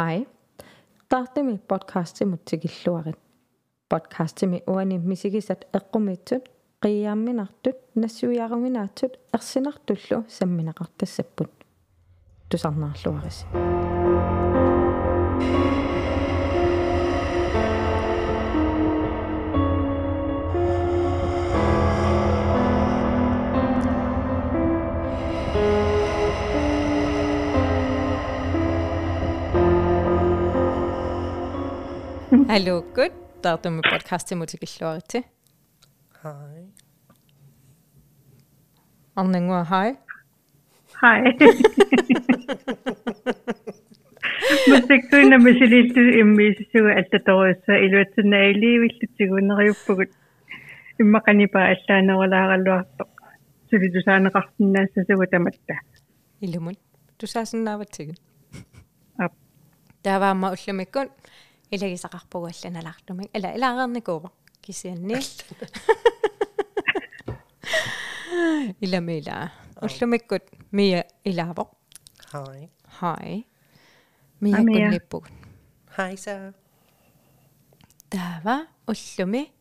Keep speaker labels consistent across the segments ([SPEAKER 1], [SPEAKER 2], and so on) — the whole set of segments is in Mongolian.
[SPEAKER 1] Hej. Tahtimi podcastimut tikilluarit. Podcastimi uani misikisat eqqumitсут qiyaamminartut nassuiaruminaatsut ersinartullu samminaqartassapпут. Tusarnaarluaris. Аллуккут таартуми подкастимут tikilluariti.
[SPEAKER 2] Hej.
[SPEAKER 1] Арнангуа хай.
[SPEAKER 3] Hej. Musikkuina misilillu immiisuga аллаторуйса илуатсинаилиивиллутсигунериуппугут иммаканипа аллааnerалаараллуартоq сулитусаанеқарсинаассасугу таматта
[SPEAKER 1] Илумут. Тусаасиннааватсигит.
[SPEAKER 3] ап
[SPEAKER 1] Тааваама уллумиккун илагисақарпугу алланалаартумик. Ала илаарерникуува. Кисианни. Иламила. Уллумиккут мия илаавоq.
[SPEAKER 2] Hej.
[SPEAKER 1] Хай. Мия
[SPEAKER 3] Hej, Mia.
[SPEAKER 1] кунниппугут.
[SPEAKER 2] Hej så.
[SPEAKER 1] Таава уллуми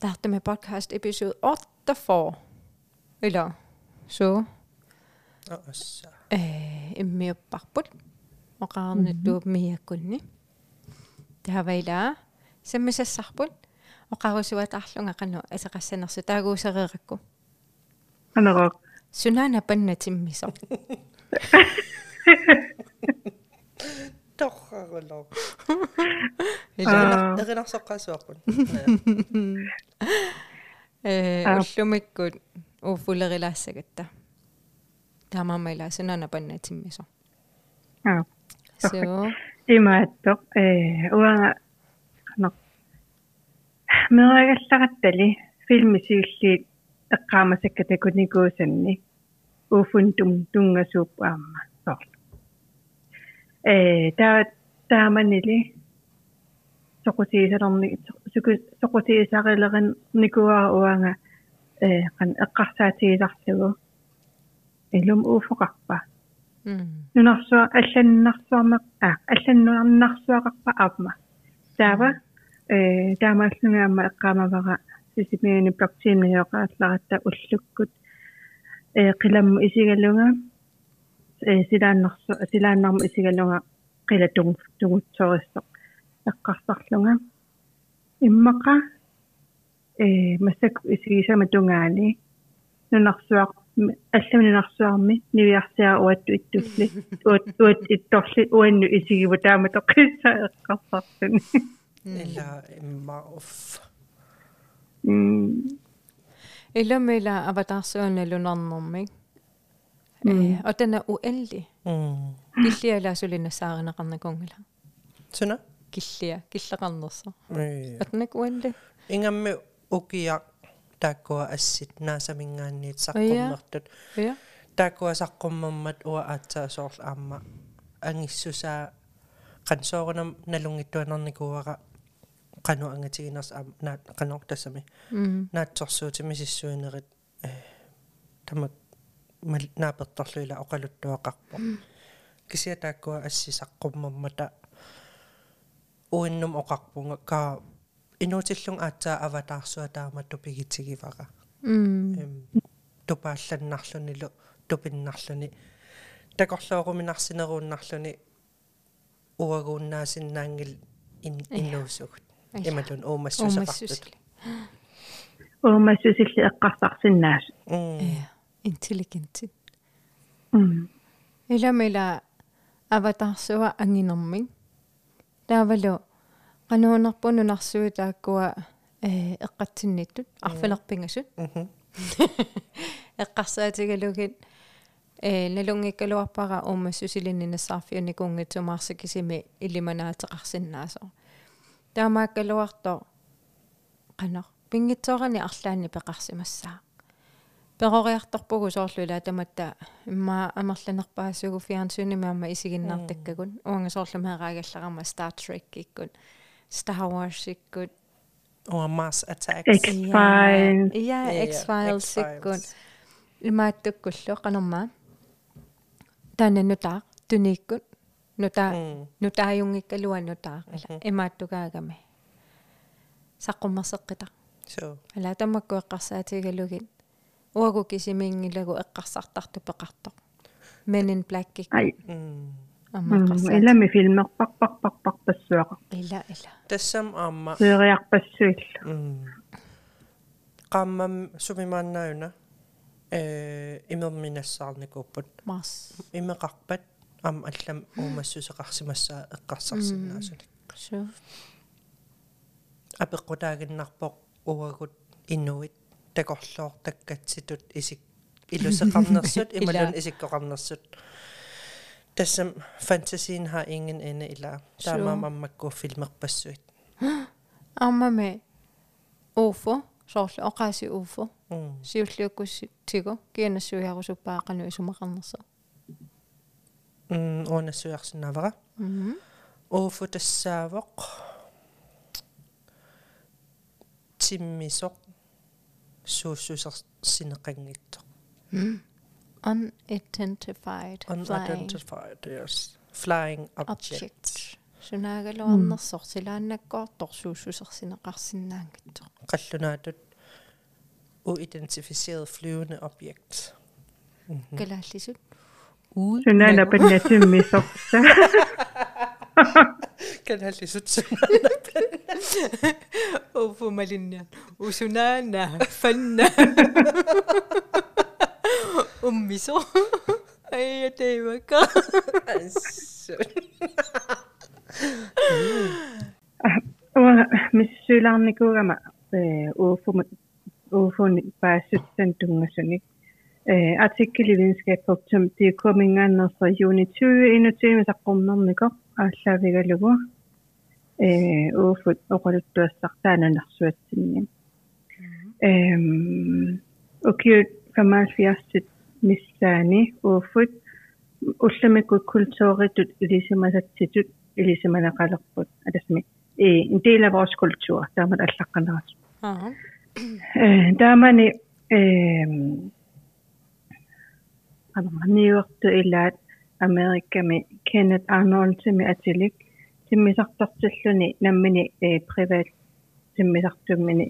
[SPEAKER 1] таартуми подкаст episode 84. Ила. Så
[SPEAKER 2] Og så.
[SPEAKER 1] э иммиуппарпут оқарнаттуу миаккунни тааваилаа саммисассарпут оқарусуатаарлунга қану асеқассанерсу таагуусерееракку
[SPEAKER 3] анероо
[SPEAKER 1] сунаана паннатиммисо
[SPEAKER 2] Torrarulor.
[SPEAKER 1] ила
[SPEAKER 2] Erinnersoqqasuarpun.
[SPEAKER 1] э
[SPEAKER 3] Аа.
[SPEAKER 1] уллумиккут ууфулерилаассагатта таамаамаила сунаана паннатиммисо
[SPEAKER 3] аа.
[SPEAKER 1] So
[SPEAKER 3] имааттоq э уанга канер мерагаллараттали филмисииллиит эққаамасаккатакуникуусанни уфунтум тунгасууп аама соор э таа тааманили соқутиисалерни суку соқутиисарилерин никуаа уанга э кан эққарсаатиисарсугу илум уфоқарпа.
[SPEAKER 1] mm
[SPEAKER 3] нунарсуа алланнарсуарме а алланнуарнарсуақарпа аапма таава э таамааллунгаама эққаамавара сисимиани блокчейниоқаалларатта уллуккут э қиламму исигалунга э силааннарсу силааннарму исигалунга қилатугу тугутсориссо эққарсарлунга иммақа э массак исигисама тунгаани нунарсуақ алламинарсуарми нивиарсиа уатту иттулли уат уат ittorli уанну исигиву таама тоққисса эққарсарлуни
[SPEAKER 2] Eller imma uff.
[SPEAKER 3] м
[SPEAKER 1] иламила аватарсуаналунарнэрмик
[SPEAKER 3] Mm.
[SPEAKER 1] э отана уэлли
[SPEAKER 2] Mm.
[SPEAKER 1] киллиалаасулиннассааринақарнакунгила
[SPEAKER 2] Sunna?
[SPEAKER 1] киллиа киллеқарнерсо
[SPEAKER 2] Iya.
[SPEAKER 1] атнак уэлли
[SPEAKER 2] Ingammi ukia taakkua assit naasamingaanniit
[SPEAKER 1] Iya.
[SPEAKER 2] saqqummertut.
[SPEAKER 1] я
[SPEAKER 2] Taakkua saqqummermat ua aatsaasoorl aamma angissusaa qansoorunam nalungittuanernikuara qanu angatiginers aam naat qanortassami
[SPEAKER 1] м
[SPEAKER 2] naatsorsuutimi sissuinerit. Э тамак мал нааперторлуила оқалуттуақарпо кисиатааккуа ассисаққуммаммата уиннум оқарпунга каа инуутиллун аатсаа аватаарсуа тааматту пигитсигивара
[SPEAKER 1] м
[SPEAKER 2] эм тупаалланнарлунилу тупиннарлуни. Такорлооруминарсинерууннарлуни уагууннаасиннаангил ин иннуусугут ималун уумассусақартут
[SPEAKER 1] умассусили
[SPEAKER 3] уумассусилли эққарсарсиннаас
[SPEAKER 1] я интеллигентит
[SPEAKER 3] м
[SPEAKER 1] иламила аватарсуа ангинермик таавалу тааккуа э эққатсинниттут арфалерпингасут
[SPEAKER 2] мгм
[SPEAKER 1] эққарсаатигалугит э налунгиккалуарпара уумассусилинниннассаарфиуни кунгитсумаарсакисими илиманаатеқарсиннаасо таамааккалуарто qanaq пингитсоорани арлаани пеқарсимассаа перориарторпугу соорлуила таматта имма амерланерпаасугу фиансунимаама исигиннаартаккагун уанга соорлумеераагалларама Star Trek иккут Star Wars иккут
[SPEAKER 2] уа Mars Attacks
[SPEAKER 3] X-Files
[SPEAKER 2] Ja,
[SPEAKER 1] X-Files иккут
[SPEAKER 2] X-Files.
[SPEAKER 1] имааттуккуллу канарма таананнутаа тунииккут нута
[SPEAKER 2] Mm.
[SPEAKER 1] нутааюнгиккалуа нутаақила имааттукаагами саққуммерсеққита
[SPEAKER 2] so
[SPEAKER 1] ала тамакку эққарсаатигалугит уагу кисимингилагу эққарсартарту пеқарто men in black кик
[SPEAKER 3] ай
[SPEAKER 2] mm.
[SPEAKER 1] аммақарсаати
[SPEAKER 3] илами филмерпарпарпарпарпассуаqa
[SPEAKER 1] ила ила
[SPEAKER 2] тассам аама
[SPEAKER 3] сериарпассуилла
[SPEAKER 2] mm. qaammam sumimannayuna э имерминассаарникууппут
[SPEAKER 1] мас.
[SPEAKER 2] Имеқарпат аама аллам уумассусеқарсимассаа эққарсарсинаасулик
[SPEAKER 1] су
[SPEAKER 2] апеққутаагиннарпоқ уагут инуит такорлоор таккатситут исик. Илусеқарнерсут ималун исиккоқарнерсут тассам фантасиин ха ingen ende ила. Таамаам аммаккуу филмерпассуит
[SPEAKER 1] аммаме уфо соорлу оқааси уфо.
[SPEAKER 2] М
[SPEAKER 1] сиуллиуккусси тиго. Кианассуиарусуппаақану исумақарнерса
[SPEAKER 2] м онассуярсинавара
[SPEAKER 1] мм
[SPEAKER 2] ууфу тассаавоқ тиммисоқ. Сууссусерсинеқангитто
[SPEAKER 1] unidentified flying
[SPEAKER 2] unidentified yes flying object
[SPEAKER 1] object sunaaгалуарнерсор силааннаккоортор суусусерсинеқарсинаангитто
[SPEAKER 2] qallunaatut uidentificeret flyvende objekt
[SPEAKER 1] калааллисут
[SPEAKER 3] сунаана паннатиммисорса
[SPEAKER 2] kan have lidt sådan
[SPEAKER 1] уфу малинниа усунаана фанна уммисо айя тэвака
[SPEAKER 3] уа миссуулаарникуугама э ууфумат ууфуни паассутсан тунгасуник э артикkel i videnskab.com det er kommingaannersa juni 2021 саққумнэрнико ааллаавигалугу э ууфут оқалуттуассартаананарсуатсинни эм окиут 75 миссаани ууфут улламикку культууритут илисимасатситут илисиманақалерпут аласми э en del af vores kultur dermed аллаққанерас.
[SPEAKER 1] Аа.
[SPEAKER 3] Э таамани э анниуэрту илаат америкками кеннет арнольдсими атилик тиммисартартиллуни наммини э приват тиммисартуммини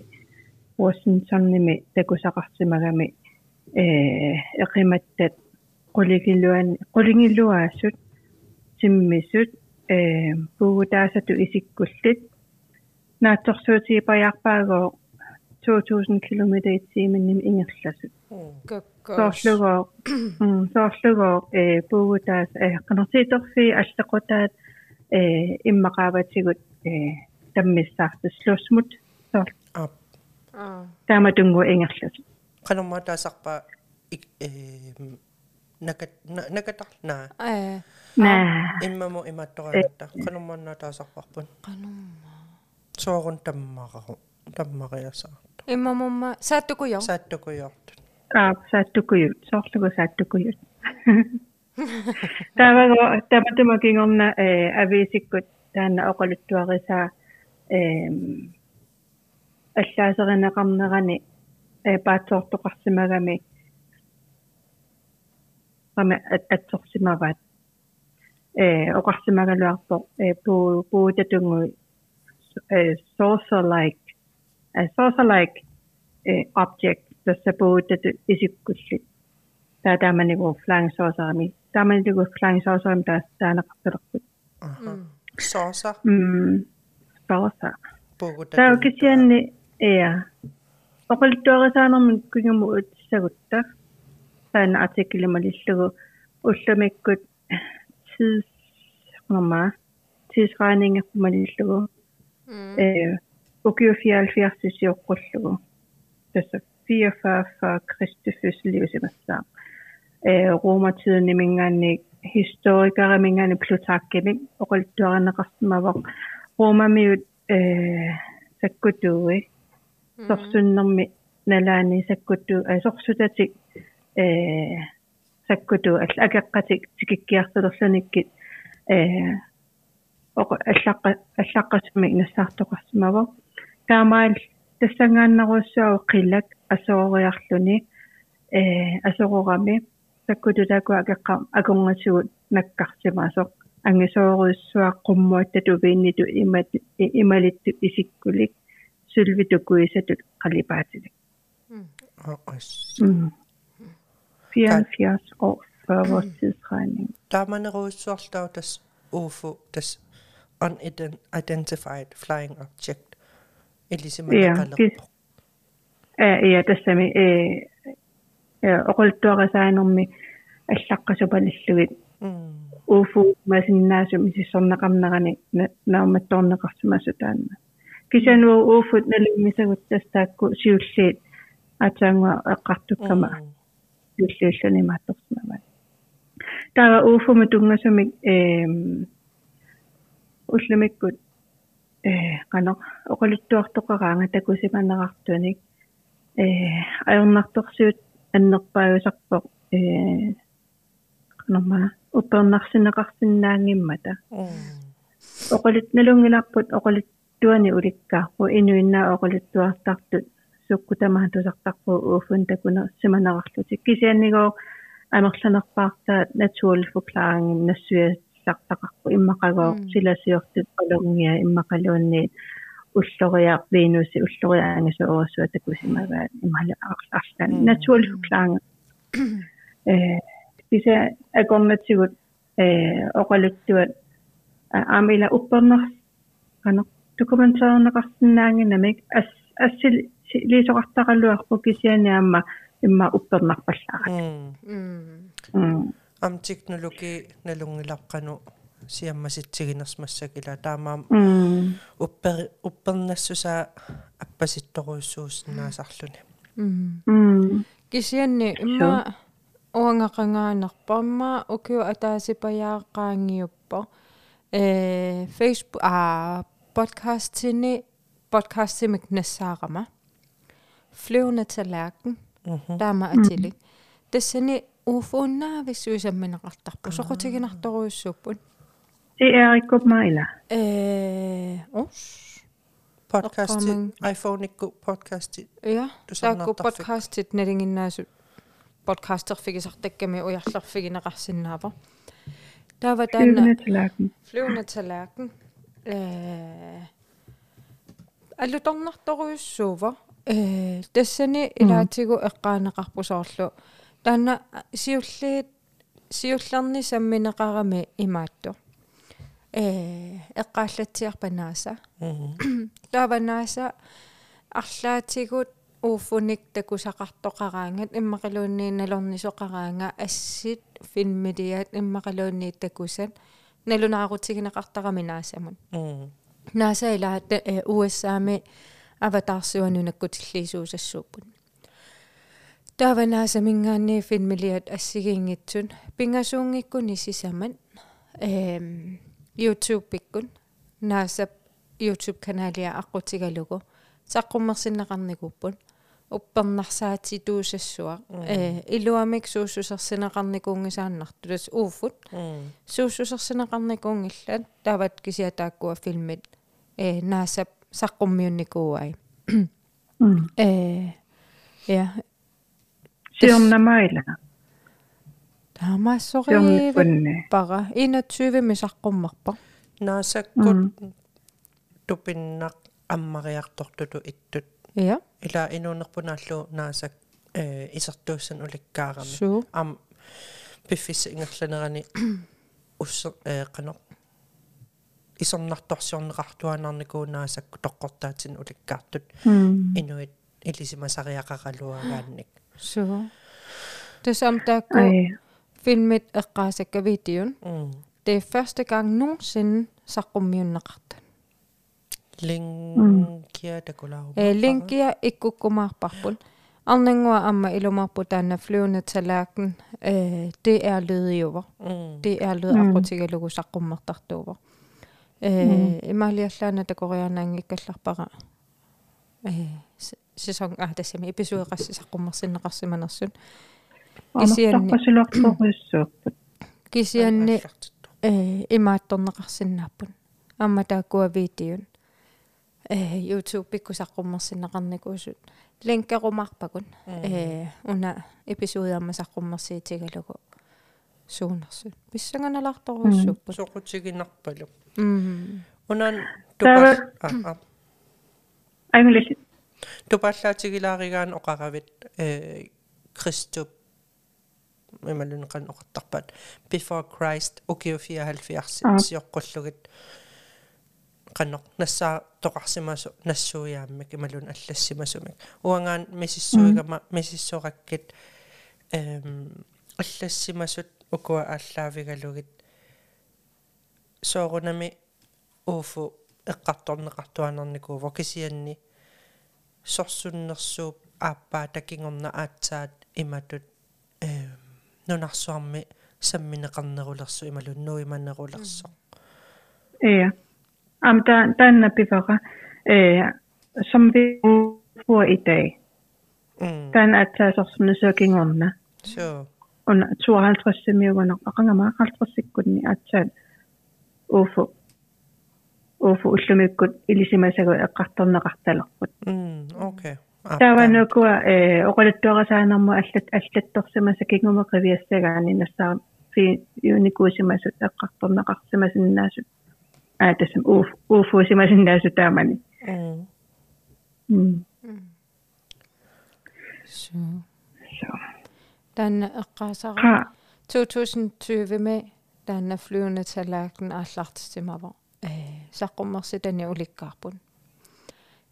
[SPEAKER 3] Washingtonnimi такусақарсимагами эқиматтат qulingilluan qulingilluaassut э пугутаасату исиккуллит наатторсуути паярпаагоо 2000 км i timen ингерласут соорлугоо соорлугоо э пугутаас э канартииторфи аллеқутаат э иммақааватигут э таммиссаартуслуусмут соор
[SPEAKER 2] ап
[SPEAKER 1] аа
[SPEAKER 3] тааматунгу ингерласут
[SPEAKER 2] qanorma taasarpa э nakat nakatarna
[SPEAKER 1] аа
[SPEAKER 3] наа
[SPEAKER 2] immamu imattoraata qanormanna taasarparpun
[SPEAKER 1] qanumma
[SPEAKER 2] soorun tammaqaru tammaqiyassaarta
[SPEAKER 1] иммамумма сааттукуйо
[SPEAKER 2] saattukuyortut
[SPEAKER 3] аа сааттукуют соорлугу сааттукуют таваго таматумакингорна э ависиккут таана оқалуттуариса э аллаасеринеқарнерани э паатсоортоқарсимагами раме атсорсимаваат э оқарсимагалуарпо э пуу пуутатунгуи э saucer like a saucer like э object tässä puutatu isikkullit tää tämmöinen flying saucerami tämmöinen kuin flying saucerami tässä täällä katsotaan
[SPEAKER 2] aha soosa
[SPEAKER 3] mm saucer
[SPEAKER 2] puguta
[SPEAKER 3] tää onkin sienni оқалтуарисаанэрмиккугуму утсагуттар таана артиккилималиллугу улламиккут тис норма тисраанингэппамалиллугу э укиуфиалфиарсисиоққуллугу тасса 44 Kristifus livsimassaan. Romertiden i mingan historikere mingan Plutarkini og kulturen rasmavok. Roma miut sakkutui Sorsunnermi nalani sakkutu ay sorsutati øh, sakkutu al agaqqati tikikkiartulerlunikki øh, og allaqqa allaqqasmi nassaartoqarsimavo taamaal тассангааннерусsuау qillak асоориарлүни э асоорами саккутутаку акеққа акунгасугут наккартимаасоқ ангисоорусsuаққуммуатта тувиинниту имат ималитту исиккулик Sylvi Duguisa
[SPEAKER 2] Kalibati. Mm.
[SPEAKER 3] 74 år før vores tidsregning.
[SPEAKER 2] Der er man råd solgt des UFO, des flying object. Ligesom
[SPEAKER 3] man ja, ja, det stemmer. Rulldøret sig nogle med at slakke så bare lidt UFO, med sin næse. Уфут налиммисагут тастаакку сиуллиит. Атаангуа эққартуккама юллиуллуни маатторсмава таа уфума тунгасумик эм уллумиккут э кано оқалуттуартоқараанга такусиманерартуник э аернарторсуут аннерпаависарпоқ э канама упернарсинеқарсинаангиммата оқалут налунгиларпут оқалуттуани уликкаарпу инуиннаа оқалуттуартартут суккутамаатусартарпу уфун такуна симанерарлутик кисианнигоо амерланерпаартаа natural forklaring нассуяссартақарпу иммақагоо силасиортут олунгиа иммақалуунни уллориа венуси уллориаангасу оорсуа такусимагаат имала арларлан natural forklaring э писа агорнатсигут э оқалуттуат аамила уппернер кано документаарнеқарсинаангинамик ас ассил лисоқартақалуарпу кисианиаама имма уппернарпаллаарат
[SPEAKER 2] ам технологи налунгилаққану сиаммаситсигинерсмассакила таамаам уппер уппернассусаа аппаситторуйссууснаасарлуни
[SPEAKER 1] кисианни имма уангақангаанерпамма укиу атаасипаяаққаангиуппо э фейсбук а podcastini podcastimikne sarama. Flyvende tallerken, mm-hmm. dama atili. Desene ufunna mm. visuisen minä rattarpu. Sokotikin ahtoruissupun.
[SPEAKER 3] Det er ikke godt
[SPEAKER 1] mig, eller? Øh, os.
[SPEAKER 2] Podcast
[SPEAKER 1] til
[SPEAKER 2] iPhone ikke god podcast til.
[SPEAKER 1] Ja, der
[SPEAKER 2] er
[SPEAKER 1] god podcast til, når ingen næse podcaster fik sagt dække med, og jeg fik en rassin naber. Der var den
[SPEAKER 3] flyvende tallerken.
[SPEAKER 1] Flyvende tallerken. Э аллуторнарторуйуссуува э тассани илаатигу эққаанеқарпусоорлу таана сиуллиит сиуллерни самминеқарами имаатту. Э эққааллатсиарпанааса тааванааса арлаатигут ууффуник такусақартоқараангат иммақалууннииналорнисоқараанга ассит филмилиат иммақалуунниит такусат налунаарутигинеқартарами наасамун нааса илаат э уссаами аватарсуанунаккутиллиисуусассууппут тааванааса мингаанни филмилиат ассигиингитсун пингасуунгиккуни сисамат эм youtube пиккун нааса youtube каналиа аққутигалугу саққуммерсиннеқарникуппут уппернарсаати туусассуа э илуамик суусусерсинеқарникуунгисааннарту тас ууффут суусусерсинеқарникуунгиллат таават кисиатааккуа филмит э наасап саққуммиунникууай э я
[SPEAKER 3] Siumna Maila.
[SPEAKER 1] таамаассори
[SPEAKER 3] Siumnippunne.
[SPEAKER 1] пара 21 мисаққуммарпа
[SPEAKER 2] наасаккут тупиннақ аммариартортуту иттут
[SPEAKER 1] я
[SPEAKER 2] ила инуунерпунааллу наасак э исертууссан уликкаарами
[SPEAKER 1] суу
[SPEAKER 2] ам пиффис ингерланерани уссе э канақ исорнарторсиорнеқартуанарникуу наасакку тоққортаатин уликкаартут инуит илисимасариақаралуагаанник
[SPEAKER 1] суу тасам таакку
[SPEAKER 3] Ej.
[SPEAKER 1] filmit эққаасакка видеон
[SPEAKER 2] м
[SPEAKER 1] det er første gang nogensinde саққуммиуннеқартан
[SPEAKER 2] линкия такулау
[SPEAKER 1] э линкия иккуккумаарпарпут арнангуа амма илумарпу таана flyvende tallerken э det er lødiuver
[SPEAKER 2] м.
[SPEAKER 1] Det er lød аққутигалугу саққуммартартуува э ималиаллаана такорианаангиккалларпара э сезон а тассами эпизоодеқасси саққуммерсиннеқарсиманерсут Kisianni.
[SPEAKER 3] Anartarpasuloqtoruissuupput.
[SPEAKER 1] кисианни э имаатторнеқарсинааппут амма тааккуа видеон э youtube пиккусаққуммерсинеқарникуусут линкерумаарпакун э. Уна эпизоодамма саққуммерсиитигалугу суунерсут писсанганалаарторуссуппут
[SPEAKER 2] соқутигинарпалу
[SPEAKER 1] м
[SPEAKER 2] унан
[SPEAKER 3] Тава-
[SPEAKER 2] тупал а
[SPEAKER 3] English.
[SPEAKER 2] тупаллаатигилааригаан оқаравит э криступ ималунеқан оқаттарпат before christ укиуфиа 70 сиоққуллугит qannoq nassaa toqarsimasu nassuuyaammak imalun allassimasumik uangaan misissuigama misissoqakkit эм аллассимасут укуа ааллаавигалугит соорунами ууфу эққарторнеқартуанерникууво кисианни сорсуннерсууп ааппаа такингорна аатсаат иматут эм нунарсуарми самминеқарнерулерсу ималун нуиманнерулерсо
[SPEAKER 3] Ja. Am der, den er bevare, øh, som vi får i dag,
[SPEAKER 2] м
[SPEAKER 3] den er taget også som en søgning under.
[SPEAKER 2] so
[SPEAKER 3] Under 52 millioner, og ringer mig 50 sekunder at tage UFO. UFO uslumikut ilisimasagud eqqartorneqartalerput.
[SPEAKER 2] м окей
[SPEAKER 3] Der var nokua eh oqalattuarasaanarmu allat allattorsimasa kinguma qiviassagaani nassaa fi unikuusimasut eqqartorneqarsimasinnaasut aatasam uf ufuusimasinnaasut taamani.
[SPEAKER 2] м
[SPEAKER 3] Mm.
[SPEAKER 1] så
[SPEAKER 3] Så.
[SPEAKER 1] tanna eqqaasara
[SPEAKER 3] Ha.
[SPEAKER 1] 2020 med tanna flyvende tallerken aallartisimava э саққуммерситани уликкаарпут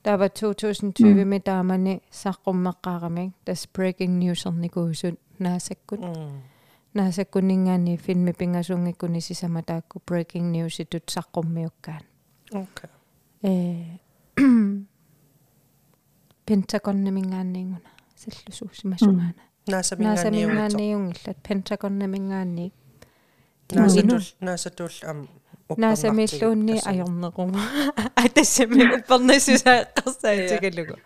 [SPEAKER 1] тава 2020 ми таамани саққуммеққаарамик тас breaking news орникуусут наасаккут
[SPEAKER 2] м
[SPEAKER 1] наасаккунингаани филми пингасунгиккуни сисама таакку breaking news итут саққуммиуккаан
[SPEAKER 2] окей
[SPEAKER 1] э пентагоннамингаанниингуна силлусуусимасунгаана
[SPEAKER 2] наасаминганиугит
[SPEAKER 1] наасамингаанниунгиллат пентагоннамингаанни
[SPEAKER 2] наасатул наасатул ам
[SPEAKER 1] наасамиллуунни ajornequma атассами уппернасусааққарсаатигалугу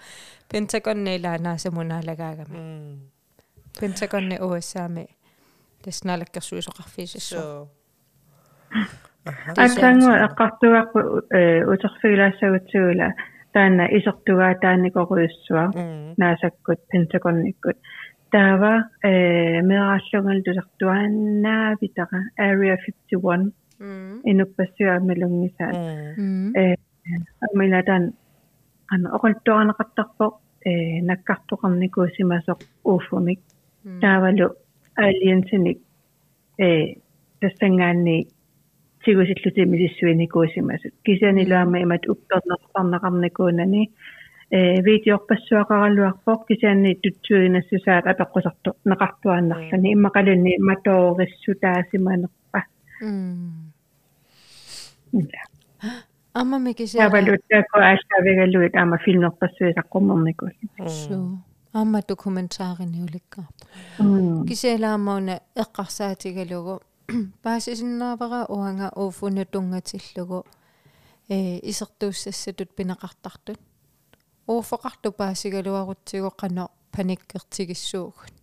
[SPEAKER 1] пентагоннила наасамунаалагаагами
[SPEAKER 2] м
[SPEAKER 1] пентагонни уассаами таснаалагкерсуисоқарфиисассу
[SPEAKER 2] so аха
[SPEAKER 3] Атангу эqqartugaaqpu э утерфигилаассагутсугула таана исертугаа тааникоруйуссуа
[SPEAKER 2] м
[SPEAKER 3] наасаккут пентагонниккут таава э мерааллугал тусартуааннаавитара area 51
[SPEAKER 1] м
[SPEAKER 3] инуппассуаамалунгисаат
[SPEAKER 1] м
[SPEAKER 3] амилатан ана оқалтуарнеқартарпо э наккартоқарникуусимасоқ ууфумик таавалу алиенсиник э тастангаанни сигусиллути мисиссуиникуусимасут кисианилуама имат уппернерпарнеқарникуунани э видеорпассуақаралуарпоқ кисианни тутсуинассусаат апеққусарту неқартуааннарлани иммақалунни матоориссутаасиманерпа
[SPEAKER 1] м амма микисаа
[SPEAKER 3] таавалу тако ааллавигалуит аама филмерпассуисаққуммерникуул
[SPEAKER 1] су Амма документаарини уликкаарпа
[SPEAKER 3] м
[SPEAKER 1] кисиалаамауна эққарсаатигалугу паасисиннаавара уанга ууфуна тунгатиллугу э исертууссассатут пинеқартартут ууфоқарту паасигалуарутсиго қано паниккертигиссуугут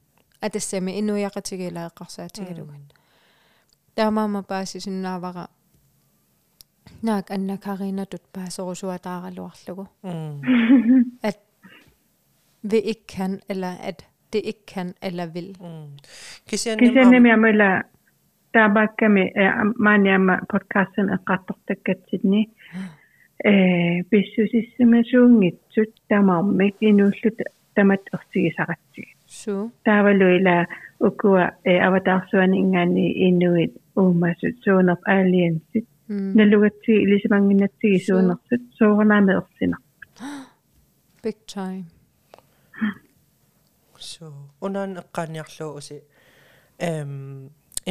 [SPEAKER 1] атассами инуяқатигила эққарсаатигалугат таамаама паасисиннаавара наак аннакаринатут паасорусуатааралуарлугу
[SPEAKER 2] м
[SPEAKER 1] at vi ikke kan, eller at det ikke kan eller vil.
[SPEAKER 2] м кисианни
[SPEAKER 3] кисианними амула таабаакками маниама подкастен эққартортаккатситни э писсусиссимасуунгитсут тамаармик инууллут тамат ертигисаратсиг
[SPEAKER 1] Så.
[SPEAKER 3] таавалуила укуа э аватаарсуани ингаани инуит уумасут суунерп алиенсит
[SPEAKER 1] Mm.
[SPEAKER 3] налугатси илисимангиннатсиги суунерсут суурнаами ерсина
[SPEAKER 1] Big time.
[SPEAKER 2] So unan eqqaaniarluu usi эм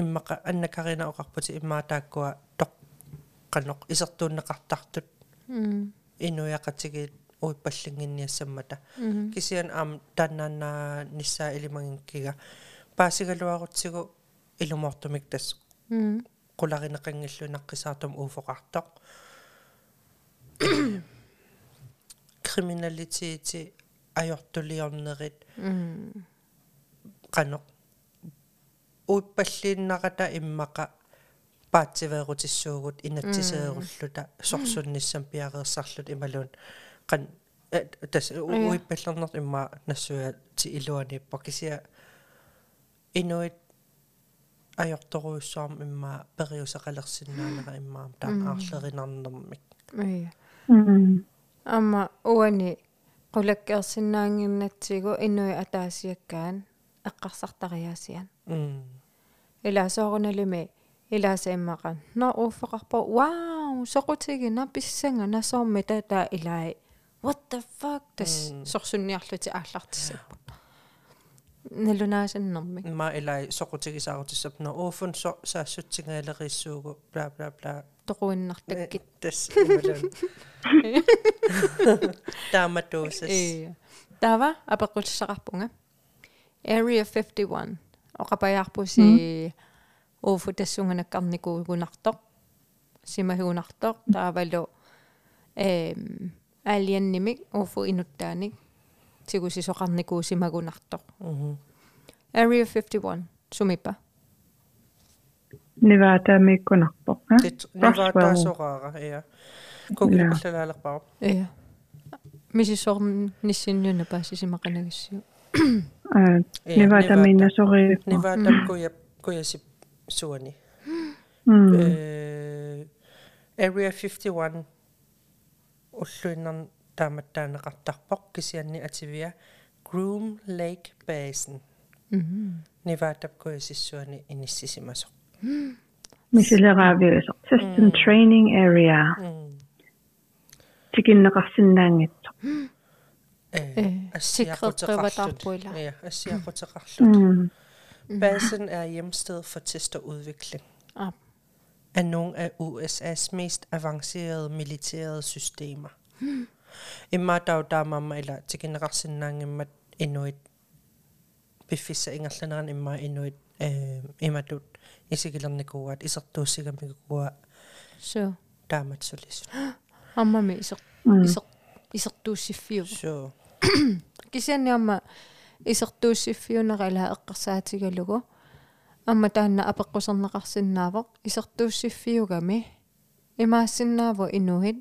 [SPEAKER 2] иммака аннакарина оқарпути иммаатааккуа тоқ каноқ исертууннеқартартут
[SPEAKER 1] Mm.
[SPEAKER 2] инуяқатигит уиппаллингинниассаммата
[SPEAKER 1] Mm.
[SPEAKER 2] кисиан аам таннаанаа ниссаа илимагинкига паасигалуарутсигу илумортумик тас
[SPEAKER 1] Mm.
[SPEAKER 2] qularineqanngillunaqqisaartum uufoqartoq kriminaliteti ajortuliornerit
[SPEAKER 1] Mm.
[SPEAKER 2] qanoq uippalliinnaqata immaqa paatsiveerutissuugut inatsiseerulluta sorsunnissam piareersarlut imaluun qan tas uippallerner imma nassuya ti iluaniippa kisia inuit ajortoruussuarm imma periusaqalersinnaanera immaam taam aarlerinarnermik
[SPEAKER 1] ия
[SPEAKER 3] м
[SPEAKER 1] амма уани qulakkeersinnaanginnatsigu innui ataasiakkaan эққарсартариаасиан
[SPEAKER 2] м
[SPEAKER 1] илаасоорунalimi илааса иммақан но уффеқарпо вау соқутигина писсанга насоорми тата илаи what the fuck? Тас сорсунниарлути ааллартиссаппут налунаасаннэрми
[SPEAKER 2] ма илай soqutigisaarutissup no uufun so saassutsingaalerissuugu bla bla bla
[SPEAKER 1] тоқуиннартаккит
[SPEAKER 2] тас ималун тааматуусас
[SPEAKER 1] э тава апеққутсақарпунга area 51 оқапаярпуси ууфу тассунганаккарникуугунартоқ симахуунартоқ таавалу эм алианнимик ууфу инуттааник. Тигусисоқарникуу симагунартоқ
[SPEAKER 2] мгм
[SPEAKER 1] area 51 сумипа
[SPEAKER 3] Nevada mikkunarpoq ha
[SPEAKER 2] тит ниваатаасораара я кугилпаллалаалерпаа
[SPEAKER 1] э мисисорн ниссиннуна паасисимақанагассуу
[SPEAKER 3] а Nevada миннасори
[SPEAKER 2] ниваатам куя куясип суани
[SPEAKER 3] м
[SPEAKER 2] э area 51 уллуиннар тааматтаанеқартарпоқ кисианни ативиа Groom Lake Basin
[SPEAKER 1] мм
[SPEAKER 2] ниваатап куясиссуани иниссисимасоқ
[SPEAKER 3] мисилераави assistant training area тикиннеқарсинаангатсо
[SPEAKER 2] э
[SPEAKER 1] sikkerhedsrevatarpuilla.
[SPEAKER 2] Ja, assiaqutеқарлут
[SPEAKER 3] м
[SPEAKER 2] Basen er hjemsted for test og udvikling
[SPEAKER 1] Ah.
[SPEAKER 2] af nogle af USA's mest avancerede militære systemer. Imma tautaamamma ila tikinneqarsinnaanngimmat inuit piffissa ingerlaneran imma inuit э иматут исигилерникууат исертууссигамигукуа
[SPEAKER 1] so
[SPEAKER 2] тааматсулис.
[SPEAKER 1] аммами исер
[SPEAKER 3] м
[SPEAKER 1] исер исертууссиффиу
[SPEAKER 2] So
[SPEAKER 1] кисианниамма исертууссиффиунера ила эққарсаатигалугу амма таанна апеққусернеқарсинаавоқ исертууссиффиугами имаассиннааву инугит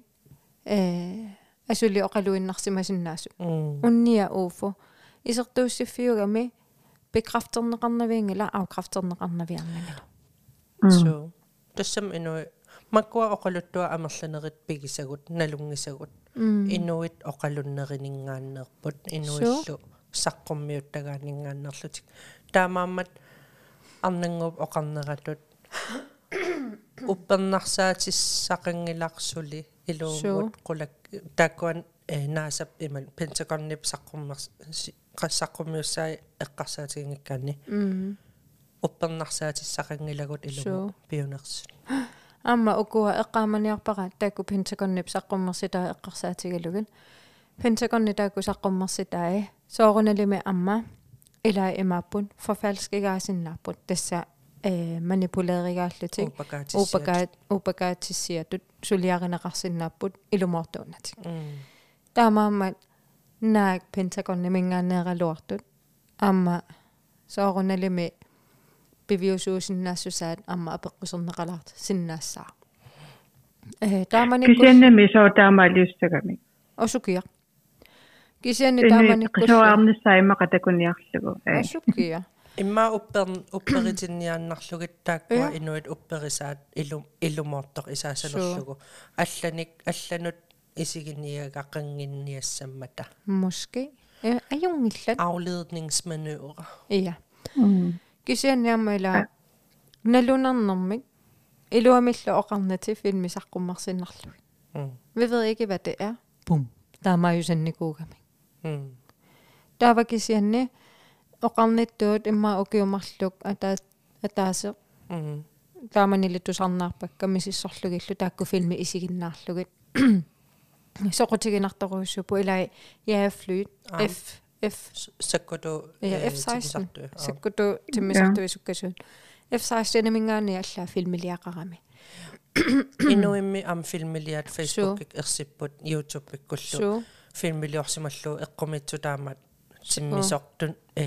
[SPEAKER 1] э асули оқалуиннарсимасиннаасу
[SPEAKER 2] mm.
[SPEAKER 1] унниа ууфу исертууссиффиугами bekræfterneqarnaviingila afkræfterneqarnaviarnangala
[SPEAKER 2] So тассам инуи маккуа оқалуттуа амерланерит пигисагут налунгисагут. Инуит оқалуннеринингааннерпут инуиллу саққуммиуттагаанингаааннерлутик таамааммат арнангуп оқарнератут. Уппернарсаатиссақангиларсули илуумут қулак тааккуан э наасап имал пентагоннип саққуммерс qassaqqumiussai eqqarsaatigiнгиккаани
[SPEAKER 1] м
[SPEAKER 2] уппернарсаатиссақангилагут илугу
[SPEAKER 1] Sure.
[SPEAKER 2] пиунерс
[SPEAKER 1] амма укуа эққааманиарпара таакку пентагоннип саққуммерситаа эққарсаатигалугин пентагонни таакку саққуммерситаа сооруналими амма илаа имааппун forfalskigaasinnаарput тасса э манипулееригааллутик упакаат упакаатиссиатут сулиаринеқарсиннааппут илумоортуунатик таамааммат наак пентагонни мингаанеералуартут амма сооруналими пивиусуусиннаассусаат амма апеққусернеқалаарт синнаассаа э тааманиккус
[SPEAKER 3] кисианнами соотаамаалиуссагами
[SPEAKER 1] осукиа кисианни
[SPEAKER 3] эни
[SPEAKER 1] тааманиккус
[SPEAKER 3] қисоаарнссаимақа такуниарлугу э.
[SPEAKER 1] Осукиа
[SPEAKER 2] имма упперн упперитинниааннарлугит тааккуа
[SPEAKER 1] Ja.
[SPEAKER 2] инуит упперисаат илум илумоортоқ исаасалерлугу алланик алланут исигинниагаққангинниассаммата
[SPEAKER 1] моски э аюнгиллат
[SPEAKER 2] afledningsmanøvre
[SPEAKER 1] ия
[SPEAKER 3] м
[SPEAKER 1] кисианниаммала налунарнэрмик илуамиллу оқарнати филмисаққуммарсиннарлуг
[SPEAKER 2] mm.
[SPEAKER 1] vi ved ikke hvad det er bum der er mig jo sådan en god gammel
[SPEAKER 2] mm.
[SPEAKER 1] der var kisianne оқарнитtuut имма укиумарлук ата атаасе
[SPEAKER 2] mm.
[SPEAKER 1] тааманилитту сарнаарпакка мисиссорлугиллу таакку филми исигиннаарлугит соқутигинарторуussупу илай яафлүйт
[SPEAKER 2] Ah.
[SPEAKER 1] F F
[SPEAKER 2] sakkodu
[SPEAKER 1] ja F16 саккуту тиммисартуисуккасуут F16 мингаани аллаа филмилиақарами
[SPEAKER 2] inuimmi am filmiliat facebook ersipput youtube ikkullu
[SPEAKER 1] су
[SPEAKER 2] filmiliorsimallu eqqumitsu taamat timmisortun э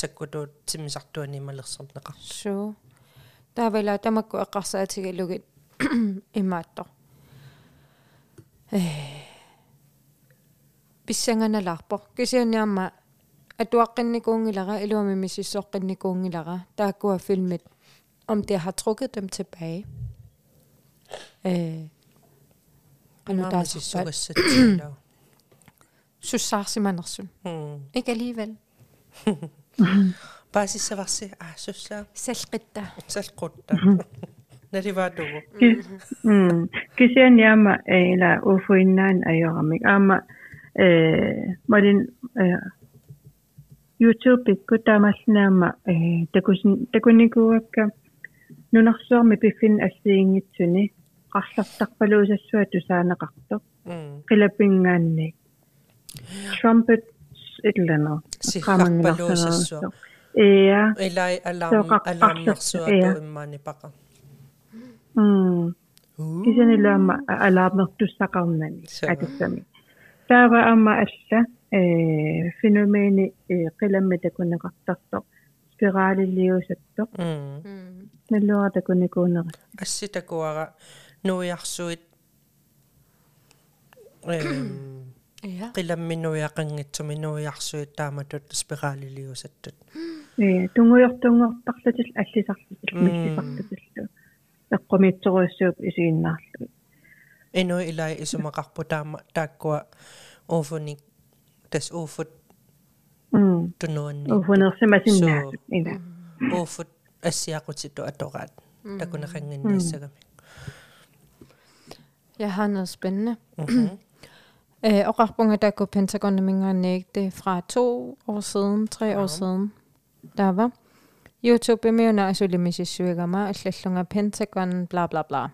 [SPEAKER 2] sakkudu timmisartuanimalerserneqar
[SPEAKER 1] су таавала тамакку эққарсаатигалугит имаатто э писсанганалаарпо кисианиарма атуаққинникуунгилара илуами миссиссоққинникуунгилара тааккуа филмит om det har trukket dem tilbage. Øh, og nu der er så
[SPEAKER 2] сиссугассатсилаа
[SPEAKER 1] Sussarsimannersun.
[SPEAKER 2] м
[SPEAKER 1] Ikke alligevel.
[SPEAKER 2] паасиссаварси аа суссаа?
[SPEAKER 1] Selvritter.
[SPEAKER 2] салқутта. Наливаатугу
[SPEAKER 3] mm kisian yama ila ufuinnan ayoramik ama eh modin youtube kutamalnaama eh takusin takunikuakka nunarsuarmi piffin assiingitsuni qarlartarpaluusassua tusaanaqarto
[SPEAKER 2] м
[SPEAKER 3] qilapingaanni trumpet illano
[SPEAKER 2] сихарпалуусассуа
[SPEAKER 3] Ia.
[SPEAKER 2] илай
[SPEAKER 3] So,
[SPEAKER 2] алаам
[SPEAKER 3] qaq-
[SPEAKER 2] алаамнерсуату
[SPEAKER 3] qaqsarta,
[SPEAKER 2] иммаани пақа
[SPEAKER 3] Mm. кисанилаама алаарнертуссақарнани
[SPEAKER 2] Сава.
[SPEAKER 3] Таава аама алла э феномени э қиламми такунеқартарто спиралилиусатто
[SPEAKER 2] м
[SPEAKER 3] наллуара такуникуунери
[SPEAKER 2] асситакуара нуиарсуит эм
[SPEAKER 1] Ja.
[SPEAKER 2] қиламминуяқангитсуми нуиарсуит тааматут спиралилиусаттут
[SPEAKER 3] э тунгуйортунгортарлутил аллисарлутил
[SPEAKER 2] Mm.
[SPEAKER 3] миссисартутиллу эққумитсоруйссууп исигиннаарлу
[SPEAKER 2] эну илай исумақарпу таама тааккуа офуник тас офут
[SPEAKER 3] м
[SPEAKER 2] тунуанни
[SPEAKER 3] уфунерсимасиннаасут ила
[SPEAKER 2] офут ассиақутиту атораат такунеқангинниассагами
[SPEAKER 1] Jeg har noget spændende.
[SPEAKER 2] мхм
[SPEAKER 1] Øh, og Rachbunger, der går Pentagon og Mingernik, det er fra to år siden, tre år
[SPEAKER 2] Ja.
[SPEAKER 1] siden. Der var. YouTube med under Sulimisi Sygama, og Slæslunga Pentagon, bla bla bla.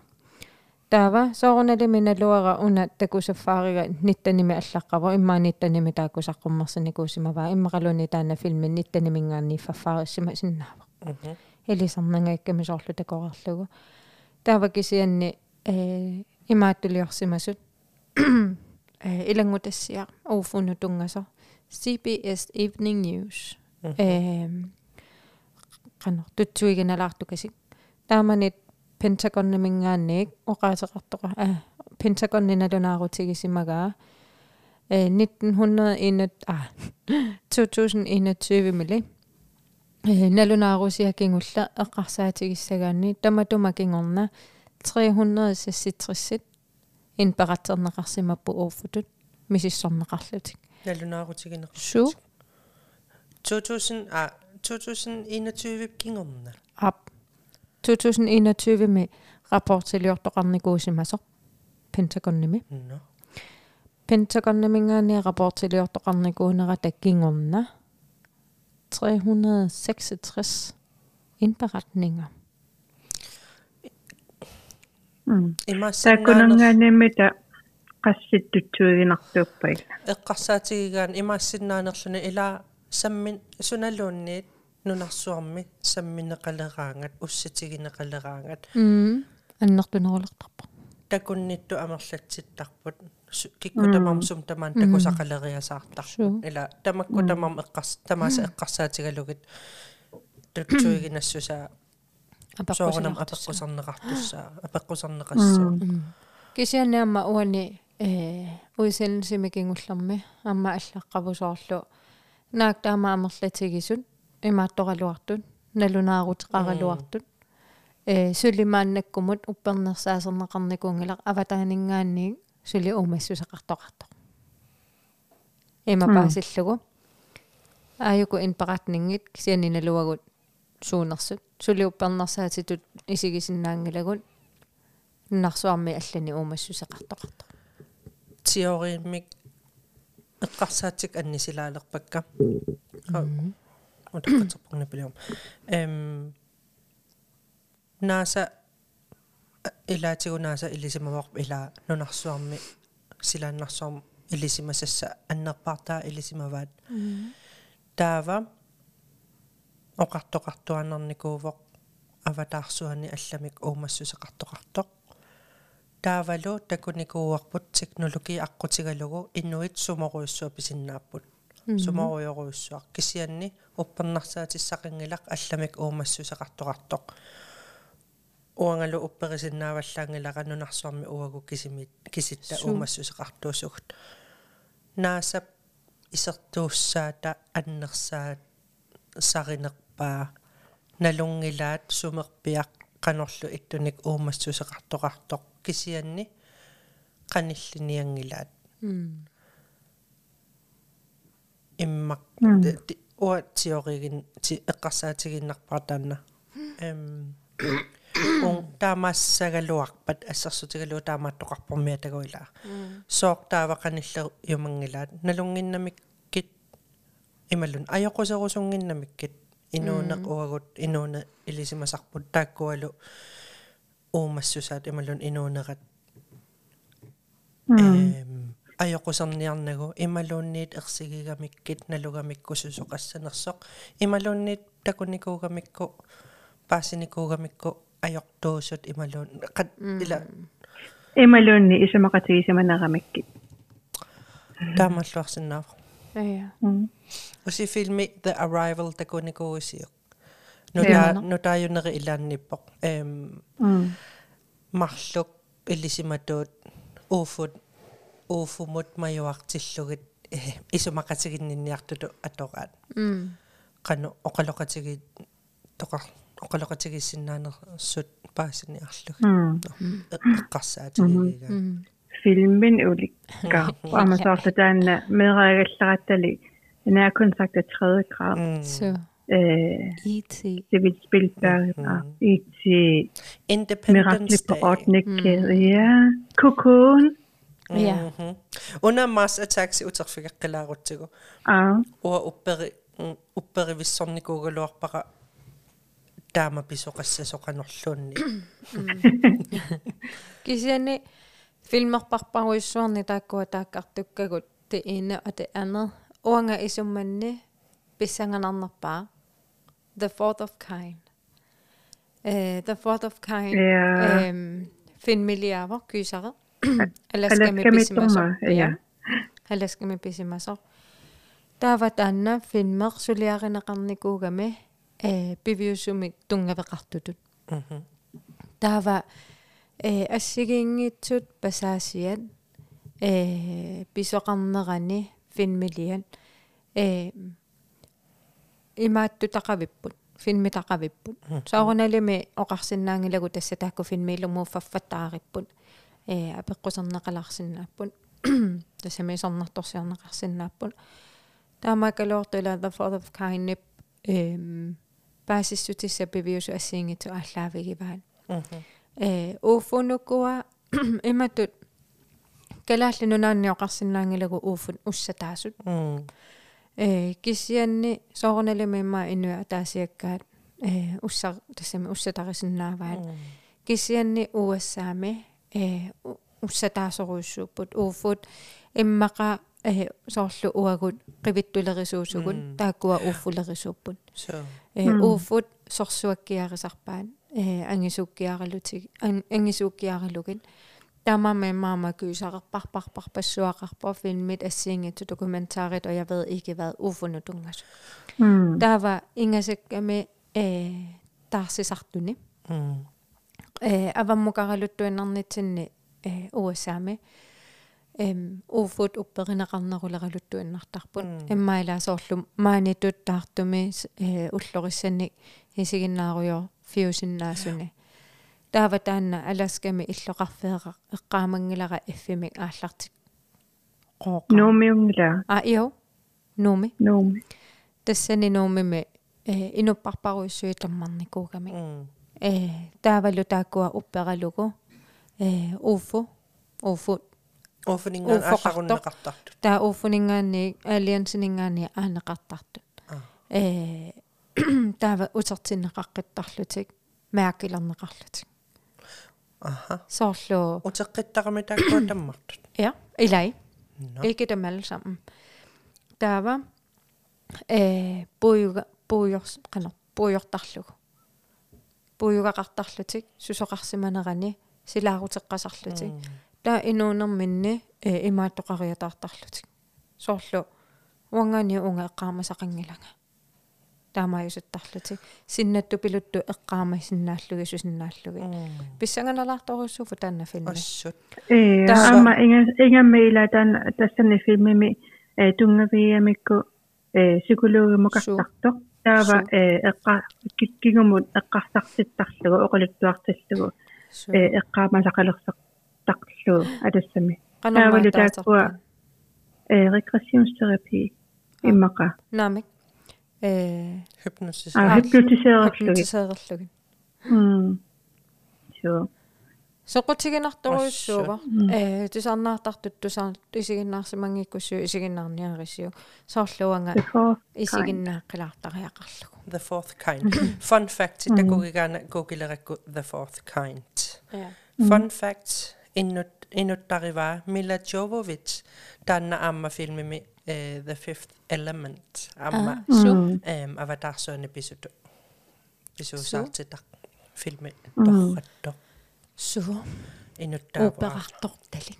[SPEAKER 1] Der var så rundt det mine låre under der går safari 19 med allaqavo imma 19 med der går saqummarsan ikuusima va imma qaluni taana filmi 19 mingaanni fafaarissima sinnaava
[SPEAKER 2] мхм
[SPEAKER 1] элисарнангакками соорлу такорарлугу таава кисианни э имааттулиорсимасут э илангутассиа оуфуну тунгасо CBS Evening News. Э qano tutsuiginalaartukasik тааманит пентагоннамингаанник оқаатеқартоқа а пентагонниналунаарутигисимагаа э 1901 а 2021 мили э налунаарусиакингулла эққарсаатигиссагаанни таматумакингорна 366 инпаратсернеқарсимаппу ууффутут мисиссорнеқарлутик
[SPEAKER 2] налунаарутигинеқ
[SPEAKER 1] су
[SPEAKER 2] 2000 а 2021 кингорна
[SPEAKER 1] ап 2021 med raportiljoortoqarni kuusimasuq
[SPEAKER 2] Pentagonnimi.
[SPEAKER 1] No. Pentagonnimingaani raportiljoortoqarni kuunera takkingorna 366 indberetninger.
[SPEAKER 2] Mm.
[SPEAKER 3] Takunangaanimita qassittutuiginartuuppailla.
[SPEAKER 2] Eqqarsaatigigaan imassinnaanerluni ila sammin sunalluunniit нунарсуарми самминеқалераангат уссатигинеқалераангат
[SPEAKER 1] Mm. аннертунерулертарпа.
[SPEAKER 2] такуннитту амерлатситтарпут су- киккутамам сум тамаан такусақалериасаартарпут
[SPEAKER 1] Су.
[SPEAKER 2] ила тамаккутамам эққарс тамааса эққарсаатигалугит тутсуигинассусаа соорнам апеққусарнеқартуссаа апеққусарнеқассаа
[SPEAKER 1] Кисианаама уани э уисенсимикингуллерми амма аллаққавусоорлу наак таама амерлатигисут имаатторалуартут налунаарутеқаралуартут э. сулимааннаккумут уппернерсаасернеқарникунгилар аватаанингаанни сули уумассусеқартоқарто има паасиллугу. Ааюку инпаратнингит кисианиналуагут суунерсут сули уппернерсаатитут исигисиннаангилагут нарсуарми аллани уумассусеқартоқарто
[SPEAKER 2] теорииммик эққарсаатик аннисилаалерпакка утаққатерпугна пилиум эм нааса илаатигу нааса илисимаварп ила нунарсуарми силааннарсуарм илисимасасса аннерпартаа илисимаваат таава оқартоқартуаннарникуувоқ аватаарсуани алламик уумассусеқартоқартоқ таавалу такуникууарпут технологи аққутигалугу инуит суморуйссуа писиннааппут суморуйоруйссуар кисианни уппернарсаатиссақингилақ алламик уумассусеқартоқартоқ уангалу упперисиннааваллаангилаqa нунарсуарми уагу кисимит киситта
[SPEAKER 1] Су.
[SPEAKER 2] уумассусеқартуусугут наасап исертууссаата аннерсаат саринерпаа налунгилаат сумерпиақ qanorlu ittunik uummassuseqartoqartoq kisianni qanilliniangilаат иммак. Уа теоригин ти эққарсаатигиннарпартаанна эм он таамаассагалуарпат ассерсутигалуу таамааттоқарпармиа тагуилаа соор таавақаниллеру юмангилаат. Налунгиннамиккит ималун аёқусерусунгиннамиккит инуунеқ уагут инууне илисимасарпут тааккуалу уумассусаат ималун инуунерат эм аёқусерниарнагу ималуунниит ерсигигамиккит налугамиккусусоқассанерсоқ ималуунниит такуникуугамикку паасиникуугамикку аёртуусут ималуун қат ила
[SPEAKER 3] ималуунни исамақатигисаманерамиккит
[SPEAKER 2] таамаллуарсинаава
[SPEAKER 1] ja
[SPEAKER 2] уси филми the arrival такуникуугисиоқ нута нутааюнери илаанниппоқ эм марлук илисиматуут ууфут ууфумут маюартиллугит исумақатигиннинниартуту атораат қану оқалоқатиги тоқар оқалоқатигиссиннаанерсут паасиниарлуг эққарсаатигига
[SPEAKER 3] filmen ulika amazon taanna meeragallarаттали jeg har kun sagt det tredje grad.
[SPEAKER 1] så
[SPEAKER 3] Øh,
[SPEAKER 1] IT
[SPEAKER 3] det vil spille der i til
[SPEAKER 2] Independence
[SPEAKER 3] Mirakel på
[SPEAKER 2] Day
[SPEAKER 3] 8. Ja, Cocoon.
[SPEAKER 1] Ja.
[SPEAKER 2] Mhm. Under Mars Attacks utarfigaqqilaarutsigu
[SPEAKER 3] Ja,
[SPEAKER 2] uа upperi upperi vissornikuugaluarpaqa taama pisoqassasoqanorluunni
[SPEAKER 1] kisiani filmerparparuissuarni taakkua taakkartukkagut det ene og det andet uanga isummanni pissanganarnerpaa the fourth of kind. Uh, the fourth of kind
[SPEAKER 3] Ja.
[SPEAKER 1] um, Finn Milliarder kyysare
[SPEAKER 3] Alaskami Torma, ja.
[SPEAKER 1] Alaskami pisimasor taava taanna filmer suliarineqarnikuugami э пивиусумик тунгавеқартутут.
[SPEAKER 2] Mhm.
[SPEAKER 1] таава э ассигингитсут пасаасиат э писоқарнерани финмилиан э имаатту тақавиппут финми тақавиппут саорналими оқарсиннаангилагу тасса таакку финмилумуу фаффаттаариппут э апеққусернеқаларсиннааппут тассами сорнарторсиарнеқарсиннааппут таамакалуортула the fourth of kind эм паасиссутисса пивиусу ассиингитсу ааллаавигиваан.
[SPEAKER 2] Mhm.
[SPEAKER 1] э уфунукуа иматут калааллинунаанниоқарсинаангилагу уфун уссатаасут
[SPEAKER 2] Mm.
[SPEAKER 1] э киссианни соорналимимма инуа таасиаккаат. Э уссар тассами уссатарисиннааваат киссианни уассаами э у- уссатаасоруйссууппут ууфут иммаqa э соорлу уагут qivittulerisuusugut
[SPEAKER 2] Mm.
[SPEAKER 1] тааккуа ууффулерисууппут
[SPEAKER 2] So.
[SPEAKER 1] э ууфут сорсуаккиарисарпаан э ангисууккиаралутиг ан- ангисууккиаралугит тамама мама кysaqarparparpar passuaqarpor filmit assiingittu dokumentaarit og jeg ved ikke hvad ufunutungas
[SPEAKER 3] Mm.
[SPEAKER 1] der var ingasakkami øh tarsisartuni
[SPEAKER 2] Mm.
[SPEAKER 1] Э аваммукаралуттуиннарнитсинни э уасаами эм уфут упперинеқарнерулералуттуиннартарпут
[SPEAKER 2] Mm.
[SPEAKER 1] иммаилаасоорлу маанитуттаартуми э уллориссанник хисигиннааруйор фиусиннаасуни таава таанна аласками иллоқарфеэра эққаамангилара эффимик ааллартик қооқа
[SPEAKER 3] Nomiungla.
[SPEAKER 1] а ио нуми
[SPEAKER 3] Nomi.
[SPEAKER 1] тассани нуумими э инуппарпаруиссуитаммарникуугами
[SPEAKER 2] Mm.
[SPEAKER 1] Э таавалу тааккуа уппералугу э уфу уфу
[SPEAKER 2] Openingan
[SPEAKER 1] Ufoqartoq.
[SPEAKER 2] алларуннеқартарту.
[SPEAKER 1] таа уфунингаани алиансинингаани аанеқартартут э таава утертиннеқаққиттарлутик мааккилернеқарлутик
[SPEAKER 2] Aha.
[SPEAKER 1] соорлу
[SPEAKER 2] Uteqqittaqami taakkua tammartut.
[SPEAKER 1] ja ilai
[SPEAKER 2] No.
[SPEAKER 1] ikke dem alle sammen der var øh bojuga bojors qana bojortarlugu bojugaqartarlutik susoqarsimanerani silaaruteqqasarlutik та инуунерминни э имааттоқариатаартарлутик соорлу уангани унга эққаамасақангилага таамааюсуттарлутик синнатту пилутту эққаамасиннааллуги сусиннааллуги писсанганалаарторуссуфу таанна филми Tässä-
[SPEAKER 3] amma inga inga meillä tän tässä ne filmimi eh tungaviamikko eh psykologi mukatarto таава э эққа киккигумут эққарсартиттарлугу оқалуттуарталлугу
[SPEAKER 1] су
[SPEAKER 3] э эққаамасақалерсартарлугу алассами
[SPEAKER 1] канамма
[SPEAKER 3] таакуа э регрессионстerapi иммақа
[SPEAKER 1] намик э
[SPEAKER 2] hypnosis.
[SPEAKER 3] А hypnotisерерлуги
[SPEAKER 1] hypnotisерерлуги
[SPEAKER 3] м со
[SPEAKER 1] соқутигинарторуйуссуува э тусарнаартартут тусаар исигиннаарсимангиккуссуу исигиннаарниарисиу соорлуанга исигиннааққилаартариақарлугу
[SPEAKER 2] the fourth kind. fun fact такугигаана кукилеракку the fourth kind.
[SPEAKER 1] Я
[SPEAKER 2] fun fact innut inuttaриваа Mila Jovovich таанна аама филмими э the fifth element. Аама
[SPEAKER 1] су
[SPEAKER 2] эм аватарсуани писуту писуусаартитақ филми торратто
[SPEAKER 1] су
[SPEAKER 2] инуттаава
[SPEAKER 1] операртортали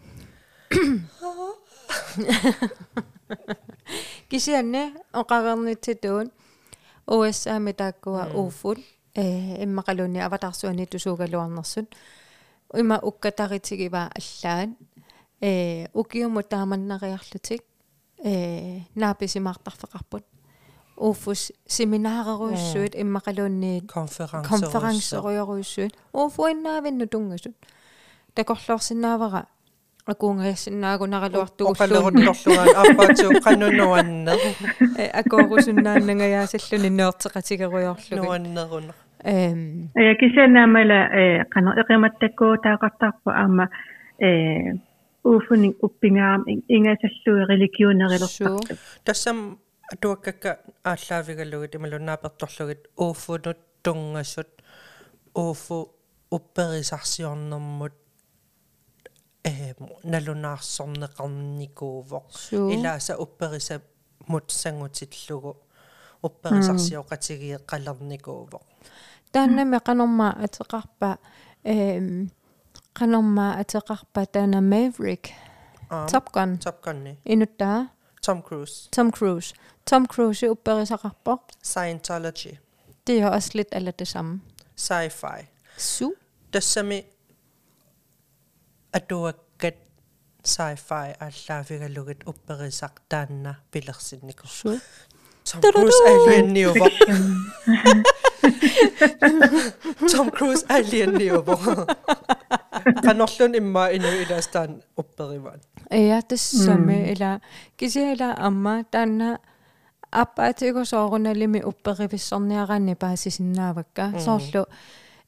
[SPEAKER 1] кисианне оқарернитситуун уэсаами тааккуа ууффут э иммақалуни аватарсуани тусуугалуарнерсут има уккатаритигива аллаан. Э укиуму тааманнариарлутик. Э нааписимаартарфеқарпут ууффус семинаареруйссуит иммақалуунниит
[SPEAKER 2] конференс
[SPEAKER 1] конференсеруйоруйссуит ууфуиннаавинну тунгасут такорлуарсинаавара акуунгассинаагунаралуартугуллуунни
[SPEAKER 2] оқалерутторлугаан аппаатсуу канунуаннер
[SPEAKER 1] э акоорусуннааннагаяасаллуни неортеқатигеруйорлугу
[SPEAKER 2] нуаннеруна
[SPEAKER 1] эм
[SPEAKER 3] э кисенаамала э кано эқиматтаккуу таақартарпу аама э уфуни уппингаам ингасаллуи религионерилертарту
[SPEAKER 2] тассам атуаккакка ааллаавигаллугит ималуннааперторлугит ууффунут тунгасут ууффу упперисарсиорнэрмут э налунаарсорнеқарникууво
[SPEAKER 1] суу
[SPEAKER 2] илааса уппериса мутсангутиллугу упперисарсиоқатигие қалерникууво
[SPEAKER 1] тааннами канормаа атеқарпа эм канормаа атеқарпа таана Maverick. Top Gun.
[SPEAKER 2] Top Gun
[SPEAKER 1] инуттаа
[SPEAKER 2] Tom Cruise.
[SPEAKER 1] Tom Cruise. Tom Cruise upperisaqarpoq
[SPEAKER 2] Scientology.
[SPEAKER 1] Det er også lidt eller det samme.
[SPEAKER 2] Sci-fi.
[SPEAKER 1] Su.
[SPEAKER 2] Тассами атуаккат sci-fi аллаафигалугит упперисақ таанна пилерсиннику
[SPEAKER 1] su.
[SPEAKER 2] Tom Cruise алианниува Tom Cruise алианниува канорлун имма ину иластаан уппериваан
[SPEAKER 1] ja det samme eller kisiala amma taanna аппаатиго сооруналими упперивиссорниараанни паасисиннаавакка соорлу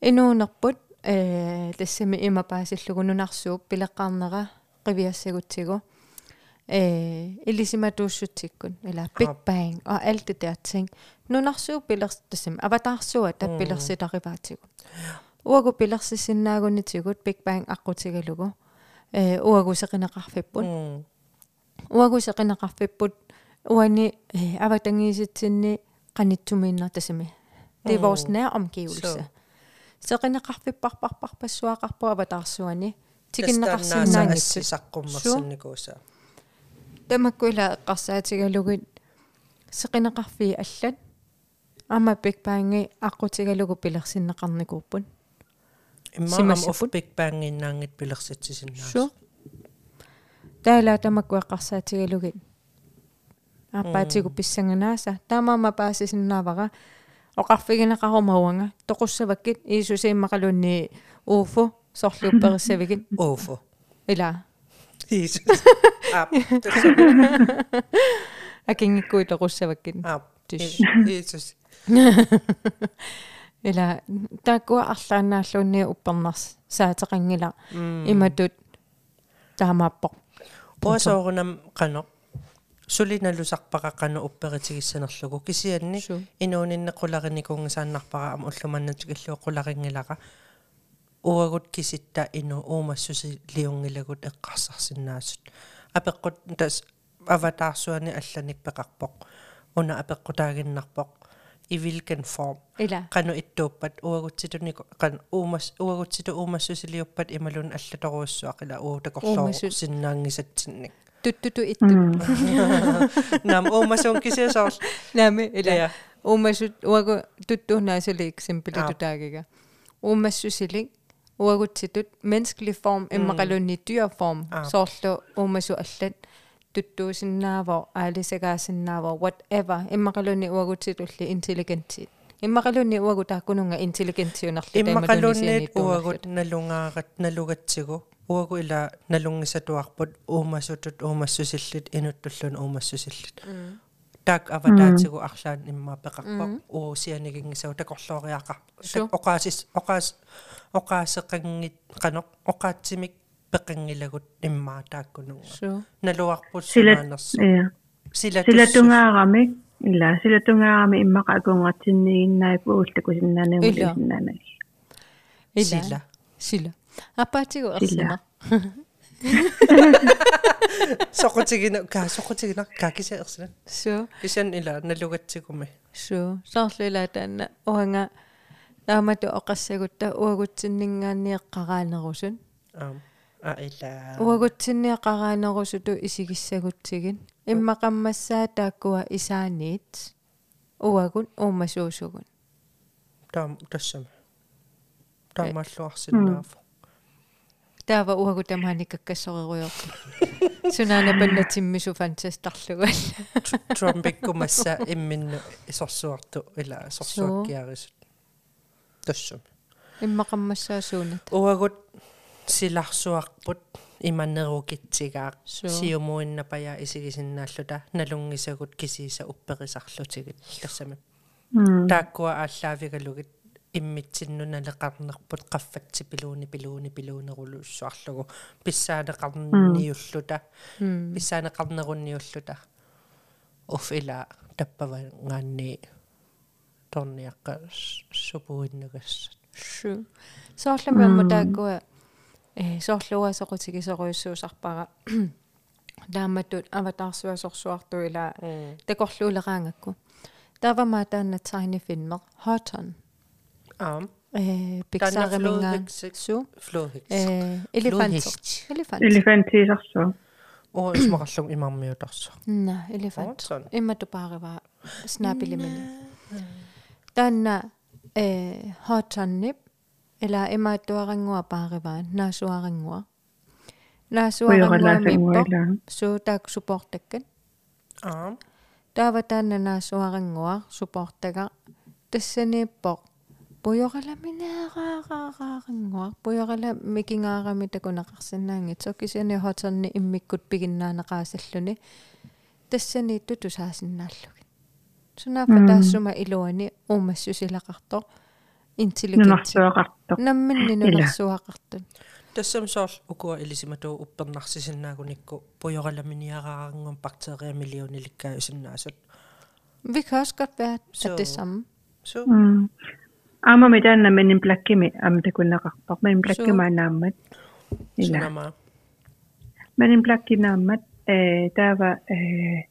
[SPEAKER 1] инуунерпут э тассами има паасиллугунунарсууп пилеққарнера qivиассагутсигу э илисиматууссутсиккун ила big bang. Og alt det der ting нунарсуу пилерс тассами аватаарсуа таппилерситариваатигу уагу пилерсисиннаагунитигут big bang аққутигалугу э уагу сеқинеқарфиппут уагу сеқинеқарфиппут уани аватангииситсинни qanittumiinnar tasami det er vores næromgivelse seqinneqarfipparparparpassuaqarpu avataarsuani tiginnaqarsinnaangitsu
[SPEAKER 2] саққуммерсинникууса
[SPEAKER 1] tamakkuila eqqarsaatigalugit seqinneqarfii allat ama big bangi aqutigalugu pilersinneqarnikuuppun
[SPEAKER 2] иммаам оф
[SPEAKER 1] Симассаппут.
[SPEAKER 2] биг банг иннаангит пилерситсисиннаа
[SPEAKER 1] su taala tamakku eqqarsaatigalugit аппаатигу писсанганааса таамаама паасисиннаавара оқарфигинеқарумауанга тоқуссаваккит иисусииммақалунни ууфу сорлууппериссавигит
[SPEAKER 2] офо
[SPEAKER 1] ила
[SPEAKER 2] Jesus. Ап.
[SPEAKER 1] акингиккуи тоқуссаваккит
[SPEAKER 2] Ап.
[SPEAKER 1] Тиш.
[SPEAKER 2] Jesus.
[SPEAKER 1] ила тааккуа арлаанааллуунни уппернарс саатеқангила иматут таамааппоқ
[SPEAKER 2] Оасоорунам қано. сулиналусарпақаққану упперитигиссанерлугу кисианни
[SPEAKER 1] Су.
[SPEAKER 2] инууниннеқуларникунгсааннарпара ама уллуманнатикиллуа қуларингилара уагут киситта ину уумассуси лиунгилагут эққарсарсинаасут апеққут тас аватаарсуани алланик пеқарпоқ уна апеққутаагиннарпоқ i hvilken form.
[SPEAKER 1] Ила
[SPEAKER 2] qanu ittuuppat. Uagutsituniku qan uumas uagutsitu uumassusiliuppat imalun allatorussuaqila uutakorlooru
[SPEAKER 1] Uumassus.
[SPEAKER 2] sinnaangisatsinnik
[SPEAKER 1] туттуту итту
[SPEAKER 2] nam uumasun kisiusoor
[SPEAKER 1] нами ила
[SPEAKER 2] Ja.
[SPEAKER 1] уумассут уагу туттууннаасулик симпилатутаагига уагутситут menneskelig form иммақалунни dyr form.
[SPEAKER 2] Ah.
[SPEAKER 1] соорлу уумасу аллат tuttuusinnaavo aalisagaasinnaaво whatever. Immaqaluni uagutitulli intelligentsit иммақалуунни уагу тааккунунга интеллигентиунерли
[SPEAKER 2] иммақалуунниит уагут налунгааrat налугатсигу уагу ила налунгисатуарпут уумассутут уумассусиллит инуттуллун уумассусиллит так аватаатигу арлаан имма пеқарпа уусианигингисагу такорлоориақа оқаасис оқаас оқаасеқангит қано оқаатсимик пеқангилагут иммаа тааккунунга налуарпут
[SPEAKER 3] силаанерс сила силатунгаарамик ила силатунгаарами иммаqa акунгатсиннигиннаип уултаку синнаанаму синнаанаг
[SPEAKER 1] сила сила апаатигу ерсина
[SPEAKER 2] соқутигина ка соқутигина ка киса ерсина
[SPEAKER 1] су
[SPEAKER 2] кисан ила налугатсигуми
[SPEAKER 1] су соорлила таана уанга таамату оқассагутта уагутсиннингаанниэққараанерусун
[SPEAKER 2] аа а ила
[SPEAKER 1] уагутсинниэққараанерусуту исигиссагутсигин иммақаммассаа тааккуа исааниит уагун уумасуусугун
[SPEAKER 2] таам тассама таамааллуарсинаафу
[SPEAKER 1] таава уагу тамааникаккассорируйорпу сунаана паннатиммису фантастарлугал
[SPEAKER 2] тромбиккумасса имминну исорсуарту ила сорсуаккиарисут тассама
[SPEAKER 1] иммақаммассаа суунат
[SPEAKER 2] уагут силарсуарпут иманнерукитсигаақ сиумуиннапая исигисиннааллута налунгисагут кисииса упперисарлутигит тассами тааккуа ааллаавигалугит иммитсиннуналеқарнерпут qaffатси пилууни пилууни пилуунерулуссуарлугу писсаанеқарниуллута писсаанеқарнерунниуллута уфила таппава гаанни торниаққа супуиннагасса
[SPEAKER 1] шу соорлами тааккуа э соорлуасоқутигисоруйуссуусарпара тааматтут аватаарсуасорсуартуила такорлуулераангакку. Таавама таанна тайни филмер хатон
[SPEAKER 2] аам
[SPEAKER 1] э пиксааремингаа су
[SPEAKER 2] флохикс
[SPEAKER 1] э элефант элефант
[SPEAKER 3] элефантисарсу
[SPEAKER 2] оо исмақарлуг имармиутарсо
[SPEAKER 1] на элефант иммату паарива снапилимини таанна э хатоннип ила имааттуарангуа паариваа наасуарангуа наасуарангуа суутаак суппортаккат
[SPEAKER 2] аа
[SPEAKER 1] таава таанна наасуарангуа суппортага тассанииппоқ пуйораламинеэраараарангуа пуйорала микингаарами такунеқарсинаанги сокисани хотерни иммиккут пигиннаанеқаасаллуни тассани тутусаасиннааллуги сунафа таассума илуани уумассусилақартоқ
[SPEAKER 3] интеллигент
[SPEAKER 1] намминни нунерсуақартун
[SPEAKER 2] тассам соорл укуа илисиматуу уппернарсисиннаагуникку пуйораламиниараарангум bakteriemillionillikkaa usinnaasut
[SPEAKER 1] vi kan også godt være at det samme
[SPEAKER 2] så
[SPEAKER 3] ama med Den er men en blakke med am det kunne rart men en blakke med nammet
[SPEAKER 2] sunama
[SPEAKER 3] men en blakke nammet eh der var eh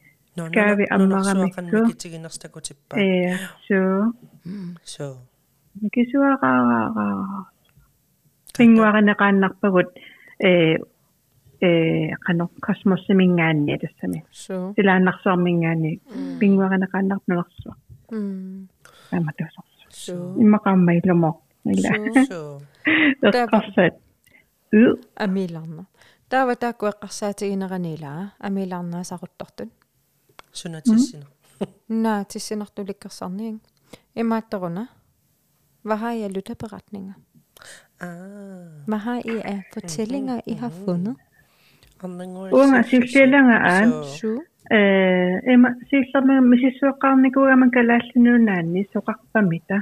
[SPEAKER 3] skal vi amara mikko eh så
[SPEAKER 2] så
[SPEAKER 3] кисуараараа пингуаринеқааннарпагут э э қано космоссимингаанни тассами
[SPEAKER 1] су
[SPEAKER 3] силааннарсуармингаани пингуаринеқааннарпнулерсуа
[SPEAKER 1] м
[SPEAKER 3] аматусорсу
[SPEAKER 1] су
[SPEAKER 3] иммақааммаилумо ила
[SPEAKER 2] så
[SPEAKER 3] эққарсат ю
[SPEAKER 1] амиларна таава таакку эққарсаатигинеранилаа амиларнаа сақуттортун
[SPEAKER 2] sunatissina
[SPEAKER 1] наа тиссинартуликкерсарниин имаатторуна Hvad har I af lytterberetninger?
[SPEAKER 2] ah.
[SPEAKER 1] Hvad har I af fortællinger, I har fundet?
[SPEAKER 3] уунга силлиаланга аан
[SPEAKER 1] Su.
[SPEAKER 3] э эма силлерма мисиссуэккаарникугаман калааллунуунаанни соқарпамита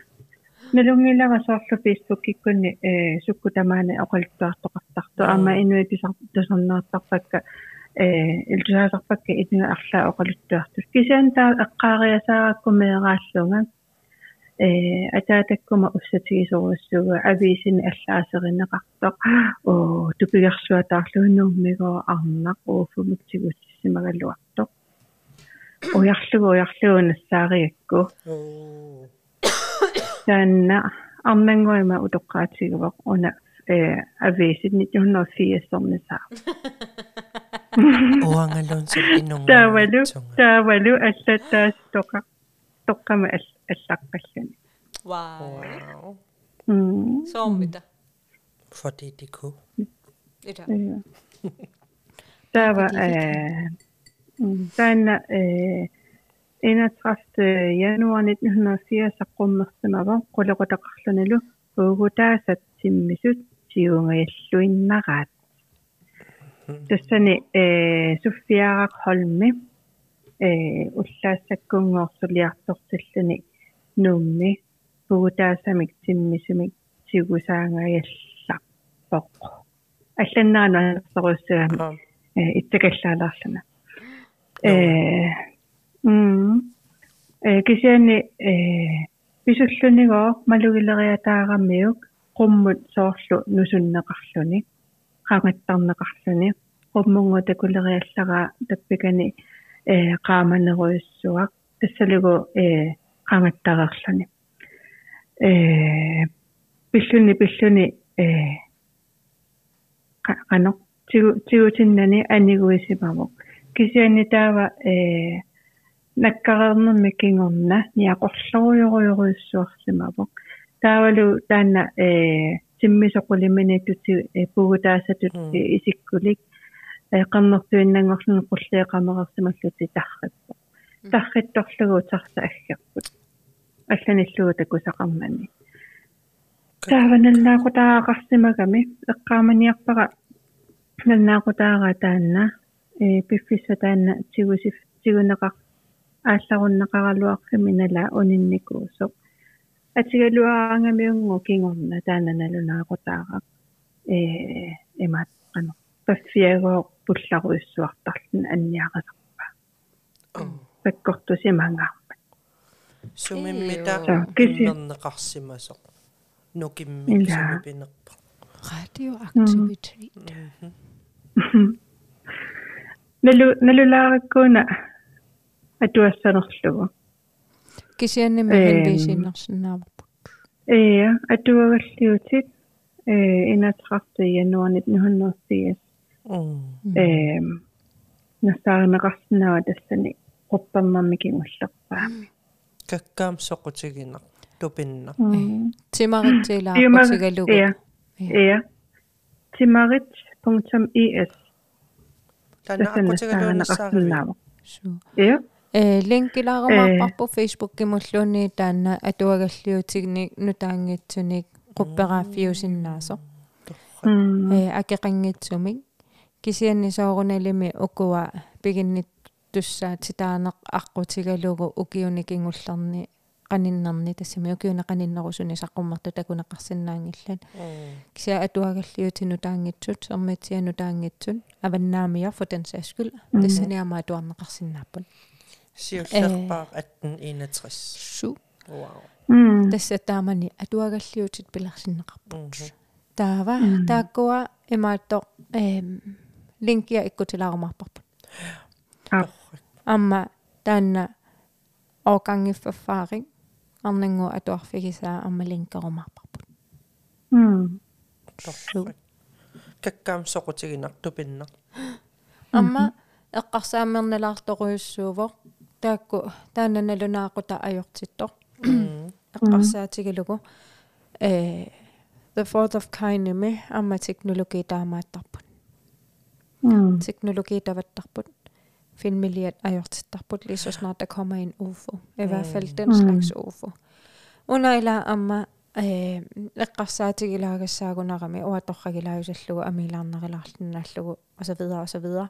[SPEAKER 3] налунгилара соорлу фейсбук киккунни э сукку тамаана оқалуттуартоқартарту аама инуи писар тусарнаартарпакка э илтусаасарпакка итнуа арлаа оқалуттуарту кисаан таа эққаариасаараккумеэрааллунга э атаатаккума уссатигисоруссуга ависин аллаасеринеқартоқ оо тупигерсуатаарлуунууммигоо арнақ ууфумутсигуссимагалуартоқ уярлугу уярлугу нассаариакку
[SPEAKER 2] oh
[SPEAKER 3] таанна арнангуима утоққаатигувақ уна э ависит 1980-сорнисаа
[SPEAKER 2] oangalun sum inung
[SPEAKER 3] таавалу таавалу аллаттаас тоқа тоққама аллаққаллуни
[SPEAKER 1] Wow.
[SPEAKER 2] wow
[SPEAKER 3] м
[SPEAKER 1] Sommita.
[SPEAKER 2] fordi de kunne
[SPEAKER 1] Ida.
[SPEAKER 3] таава э таана э 31 januar 1980 саққуммерсимава қулеқутақарлуналу уугутаасат симмисут сиунгаяллуиннараат тассани э суффиарак холми э уллаассаккунгоорсулиартортиллуни нуумми уугутаасамик симмисумик сигусаангаялларпоқ алланнаана сорусsuami э итсакаллаалаарлана э м э кисиани э писуллунигоо малугилериатаараммиук qumмут соорлу нусуннеқарлуни qaangattарнеқарлуни qummungu такулериаллара таппикани э qaamaneruissuaq тассалугу э qaangattарерлуни э пиллуни пиллуни э qano тигу тигутиннани анигуисимавок кисиани таава э наккарернэрми кингорна ниақорлоруйоруйоруиссуарсимавок таавалу таана э симмисоқулиминитути э пугутаасатут исиккулик. Э қаннэртуиннангорлуну қуллиеқамерерсималлути тарриппо тарритторлугу тарса аггерпут алланиллугу такусақармани тааваналлаақутаагақарсимагами эққааманиарпара. Налнаақутаага таанна э пиффисса таанна тигусиф тигунеқар аалларуннеқаралуарфими нала унинникуусоқ атигалуаангамиунгу кингорна тааннаналунаақутаагак э эмаат қано паффиагоо пулларуиссуартарлун анниақасарпа паккортусимангаарпа
[SPEAKER 2] сумиммита киммернеқарсимасоқ нукиммиксумипинерпа
[SPEAKER 1] radioaktivitet
[SPEAKER 3] налу налулаараккуна атуассанерлугу
[SPEAKER 1] кисианними хилбисиннерсинааварпут
[SPEAKER 3] ээ атуагаллиутит э инатеқарти януар 1980 э насаарнеқарсинаа тассани quppammammi kingullerpaami
[SPEAKER 2] каккаам соқутигинақ тупинна
[SPEAKER 1] тимаритсилаақутигалугу
[SPEAKER 3] ja timarit.is
[SPEAKER 2] тана ақутигалуунссаари
[SPEAKER 1] су
[SPEAKER 3] ja
[SPEAKER 1] э линкилаарумаарпарпу фейсбук кимуллуунни таанна атуагаллиутигни нутаангитсуник quppeqaafiusinnaasо э акеқангитсумик кисианни сооруналими укуа пигиннит туссаат ситаанеқ аққутигалугу укиуникингуллерни qaninnarni тассами укиуна qaninnерусуни саққуммарту такунеқарсинаангиллат кися атуагаллиутину таангитсут сэрмитсиану таангитсун аваннаамиар for den sags skyld тассаниама атуарнеқарсинааппут
[SPEAKER 2] сиуллерпаа 1861
[SPEAKER 1] су
[SPEAKER 2] вау
[SPEAKER 1] тасса таамани атуагаллиутит пиларсиннеқарпут таава тааккуа имаатто эм линкия иккутилаарумарпарпут амма таанна окангиффаффаарин арнангу атуарфигисаа аммалинкерумарпарпут
[SPEAKER 3] м
[SPEAKER 2] каккаам соқутигинақ тупинна
[SPEAKER 1] амма эққарсаамерналаарторуйуссуувоқ таакку тааннаналунаақута ajortittor эққарсаатигилугу. Э the fourth of kind ми амма технологи таамааттарпут
[SPEAKER 3] м
[SPEAKER 1] teknologi таваттарпут filmmiljøet ajoitettarbut lige så snart der kommer en UFO. I mm. hvert fald den slags UFO. Under eller amma eh, eqqarsaatig ilaagassaagunarami uatorragilaajusallugu amilaarnerilaartinnaalluu og så videre og så videre.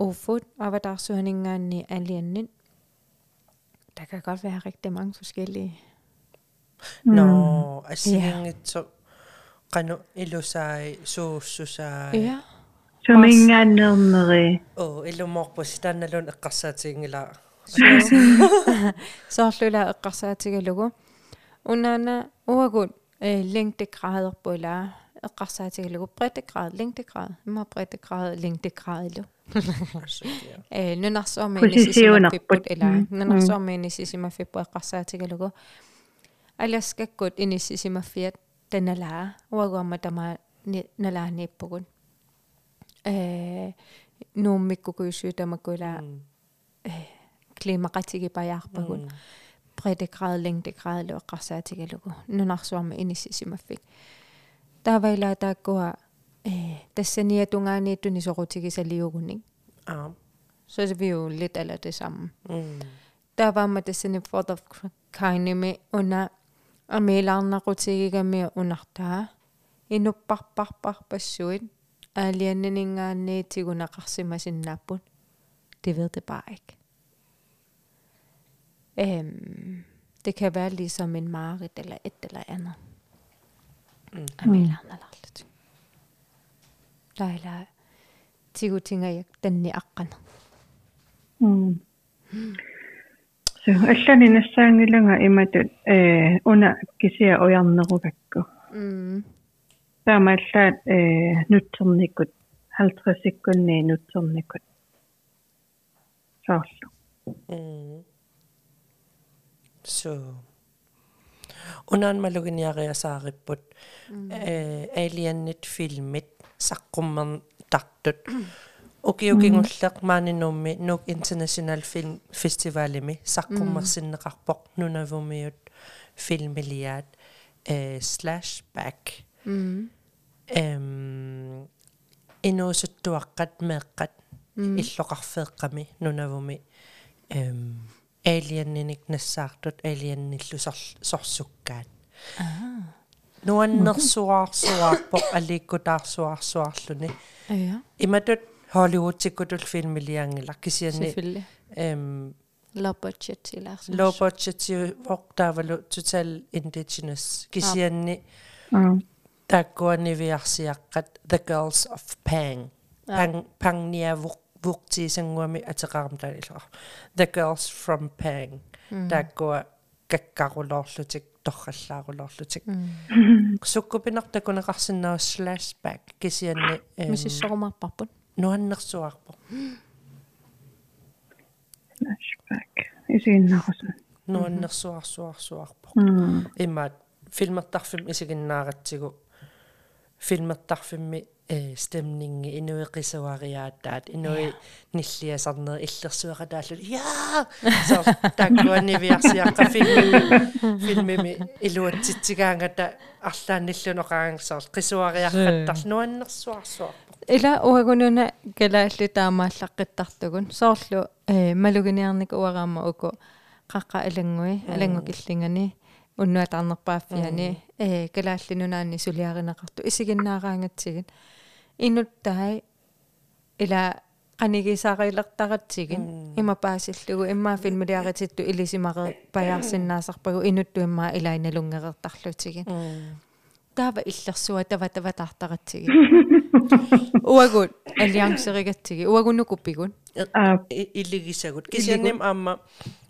[SPEAKER 1] UFO't avadarsuhaningaanni aliannin. Der kan godt være rigtig mange forskellige.
[SPEAKER 2] Nå, mm. altså ja. så Qanu ilusai suussusai.
[SPEAKER 1] Ja.
[SPEAKER 3] Tumingaannermeri.
[SPEAKER 2] Oo, ilumorpu sitanalun eqqarsaatiginngila'a.
[SPEAKER 1] Soorlula eqqarsaatigalugu. Unaana uagun længdegraderpu ilaa eqqarsaatigalugu breddegrad, længdegrad, imma breddegrad,
[SPEAKER 3] længdegradilu.
[SPEAKER 1] Nunarsuormeenisisimafipput ilaa nunarsuormeenisisimafippu eqqarsaatigalugu. Alaskakkut inisisimaffiat tanalaa uaguamma tamaa nalaaniippugun. Eh nuummikkukuissuutamakula kliimaqatigipajаарpagun breddegrad længdegrad lu eqqarsaatigalugu nunarsuarmi inissisimaffik taavailaa taakkua eh tassaniatungaaniittuni soqutigisaliugunik
[SPEAKER 2] аа
[SPEAKER 1] så er vi jo lidt eller det samme.
[SPEAKER 2] Mm.
[SPEAKER 1] Der var med det sådan for the kind med under og melarna rutiigami unartaa inupparparparpassuit aalianningaanni tigunaqarsimasinnaaput det ved det bare ikke. Øhm, det kan være ligesom en marit eller et eller andet.
[SPEAKER 2] Mm.
[SPEAKER 1] Amelarnalarlut. Laila tigutingayak tanni aqqana.
[SPEAKER 3] Mm. So allani nassaangilanga imatut э уна кисиа оярнерувакку.
[SPEAKER 1] Mm.
[SPEAKER 3] Таамааллаат э нутсерникут 50 секунни нутсерникут. саарлу.
[SPEAKER 2] Mm. So. Unan maluginiariasaaripput э алианнит филмит саққуммер тартут. Укиукингуллеқ маанинуумми нук интернэшнл фильм фестивалими. Саққуммерсиннеқарпоқ нунавумиут филмилиаат э slash back
[SPEAKER 1] Mm.
[SPEAKER 2] Эм инуусуттуаққат меэққат иллоқарфеэққами нунавуми. Эм алианниник нассаартут алианниллу сорсуккаат. Нуаннерсуаарсуаарпоқ аликкутаарсуаарсуарлүни
[SPEAKER 1] Ja,
[SPEAKER 2] иматут холливудтиккутул филмилиангилар кисианни
[SPEAKER 1] selvfølgelig.
[SPEAKER 2] эм
[SPEAKER 1] Low budget til
[SPEAKER 2] low budget оқтаавалу total indigenous кисианни
[SPEAKER 3] Аа.
[SPEAKER 2] Таккуанивиарсиаққат the girls of pang
[SPEAKER 1] Ja.
[SPEAKER 2] pang pangniavuk вуктиисангуами атеқармталилаа the girls from pang таккуа каккарулоорлутик торраллаарулоорлутик суккупинартакунеқарсинаус flashback кисианни
[SPEAKER 1] Мисиссорумарпарпут.
[SPEAKER 2] нуаннерсуарпо
[SPEAKER 3] flashback. Исиннарусун.
[SPEAKER 2] нуаннерсуарсуарсуарпо
[SPEAKER 3] Mm.
[SPEAKER 2] имаат филмертарфим исигиннааратсигу э стемнинги инуеқисуариаатаат инуи ниллиасарнер иллерсуақатааллу я со таккуанивиарсиаққа филми филмими илуатситсигаангата арлаанниллунеқаангсаар қисуариаққаттар нуаннерсуарсуарпо
[SPEAKER 1] Ила уагунуна галаалли таамааллаққиттартугун соорлу малугиниарник уараама уку қаққа алангуи алангукиллингани уннуатаарнерпааффиани э галааллинунаанни сулиаринеқарту исигиннаараангатсигит инуттаи ила qanigисаарилертаратсигин имапаасиллугу иммаа филмилиарититту илисимаре паяарсиннаасарпагу инутту иммаа илайналунгеқартарлутигин таава иллерсуа тава тава тартаратсигин уагут алliansеригатсиги уагунукуппигун
[SPEAKER 3] Аа.
[SPEAKER 2] илигисагут кисианним аама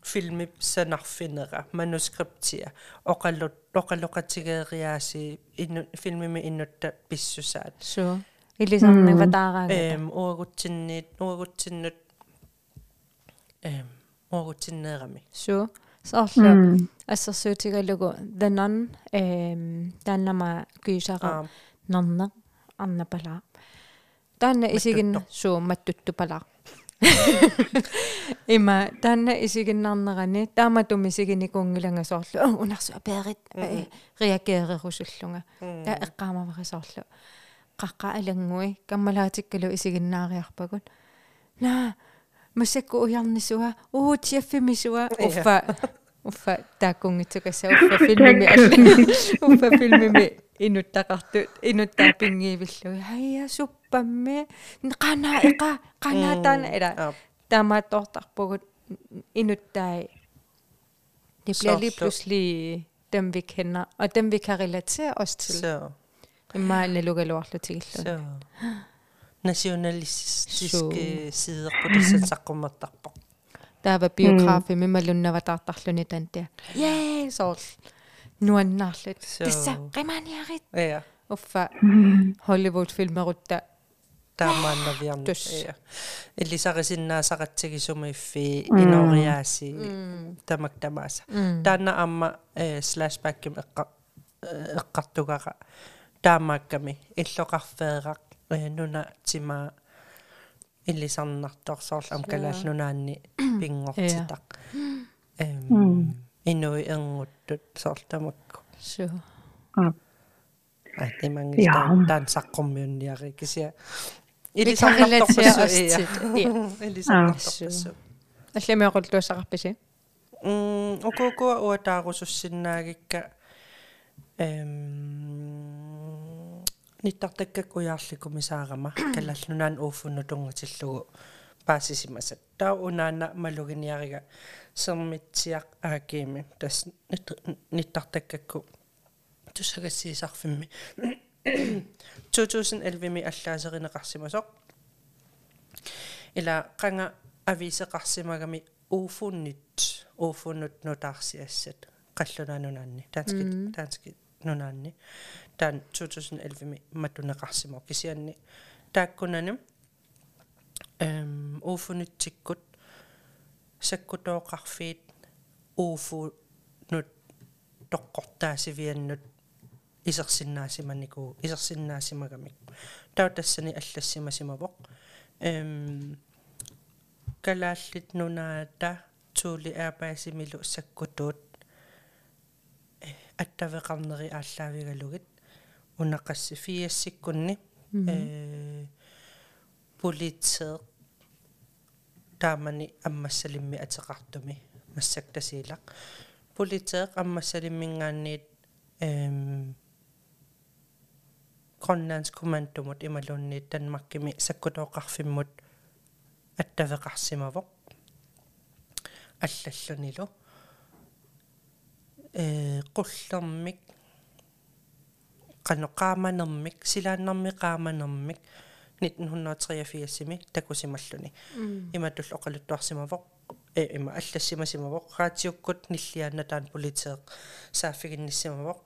[SPEAKER 2] филми санарфинера манускриптия. Оқаллут оқалоқатигериааси инну филмими иннутта писсусаат.
[SPEAKER 1] Суу илисарниватаараа
[SPEAKER 2] эм уагутсинниит уагутсиннут. Эм уагутсиннеерами
[SPEAKER 1] суу соорлу ассерсуутигалугу the nun эм тааннама күйсара
[SPEAKER 2] аа
[SPEAKER 1] норне арнапалаа таанна исигин суу маттуттупалаа има таанна исигиннарнерани тааматум исигиникунгиланга соорлу. Унарсуа пеерит реагеерерусуллунга та эққаамаварисоорлу қаққа алангуи каммалаатиккалу исигиннаариарпагут на масакку уярнисуа уу тиаффимисуа уффа уффа тааккунгитсукасса уффа филмими алли уффа филмими инуттақарту инуттаапингиивиллуи хая суппамми қана эқа қанаатаана ила
[SPEAKER 2] аа
[SPEAKER 1] таамааттортарпугут инуттаи det bliver lige
[SPEAKER 2] Så- så-
[SPEAKER 1] pludselig dem vi kender og dem vi kan relatere os til.
[SPEAKER 2] Så.
[SPEAKER 1] Имма налугалуарлутигиллу
[SPEAKER 2] så nationalistiske sider på det saqqumattarpo
[SPEAKER 1] таава биографи мималуннаватаартарлуни тантиа е соорл нуаннаарлут
[SPEAKER 2] So-
[SPEAKER 1] тасса qimaniarit
[SPEAKER 2] ja.
[SPEAKER 1] Уффа hollywood фильмерутта
[SPEAKER 2] таамааннавиарна
[SPEAKER 1] Тус.
[SPEAKER 2] ja. Иллисарисиннаасақатсигисумаиффи иноориааси тамак тамааса таана амма э слэшбэкким эққа эққартугара таамаакками иллоқарфеерақ э нуна тима иллисарнарторсоорл ам калааллунаанни пингортитақ эм инуи энгуттут соорлтамакку
[SPEAKER 1] so
[SPEAKER 3] Аа.
[SPEAKER 2] ай
[SPEAKER 3] Ja.
[SPEAKER 2] тимангис таан саққуммиунниари кися
[SPEAKER 1] Илисарнартарпассуит.
[SPEAKER 2] Илисарнартарпассу.
[SPEAKER 1] алламиоқуллуассақарписи
[SPEAKER 2] м ококуа уатаагусуссиннаагикка эм ниттартаккак уяарликуми саарама каллаллунаан ууффуну тунгатиллугу паасисимасат таа унаана малугиниарига сермитсиақ аакиими тас ниттартаккакку тусагассиисарфимми 2011 ми аллаасеринеқарсимасоқ ила қанга ависеқарсимагами ууфуннит ууфуннут нутаарсиассат қаллунаанунаанни таански таански нунаанни таан 2011 ми матунеқарсимо кисианни тааккунаним эм ууфунитсиккут саккутооқарфиит ууфу нут тоққортаасивианнут исерсиннаасиманику исерсиннаасимагамик таа тассани аллассимасимавоқ эм калааллит нунаата туули аапаасимилу саккутуут аттавеқарнери ааллаавигалугит унақасси фиассиккунни э политсеэ таамани аммассалимми атеқартуми массактасиилақ политсеэ аммассалиммингаанниит эм Grønlands kommandumut imalunniit Danmarkimi sakkutooqarfimmut attavеқарсимавоқ аллаллуниlu э qullermik qaноqaamanermik silaannarmi qaamanermik 1983-сими такусималлуни иматул оқалуттуарсимавоқ э има аллассимасимавоқ раатиуккут ниллиаанна таан политеэқ сааффигинниссимавоқ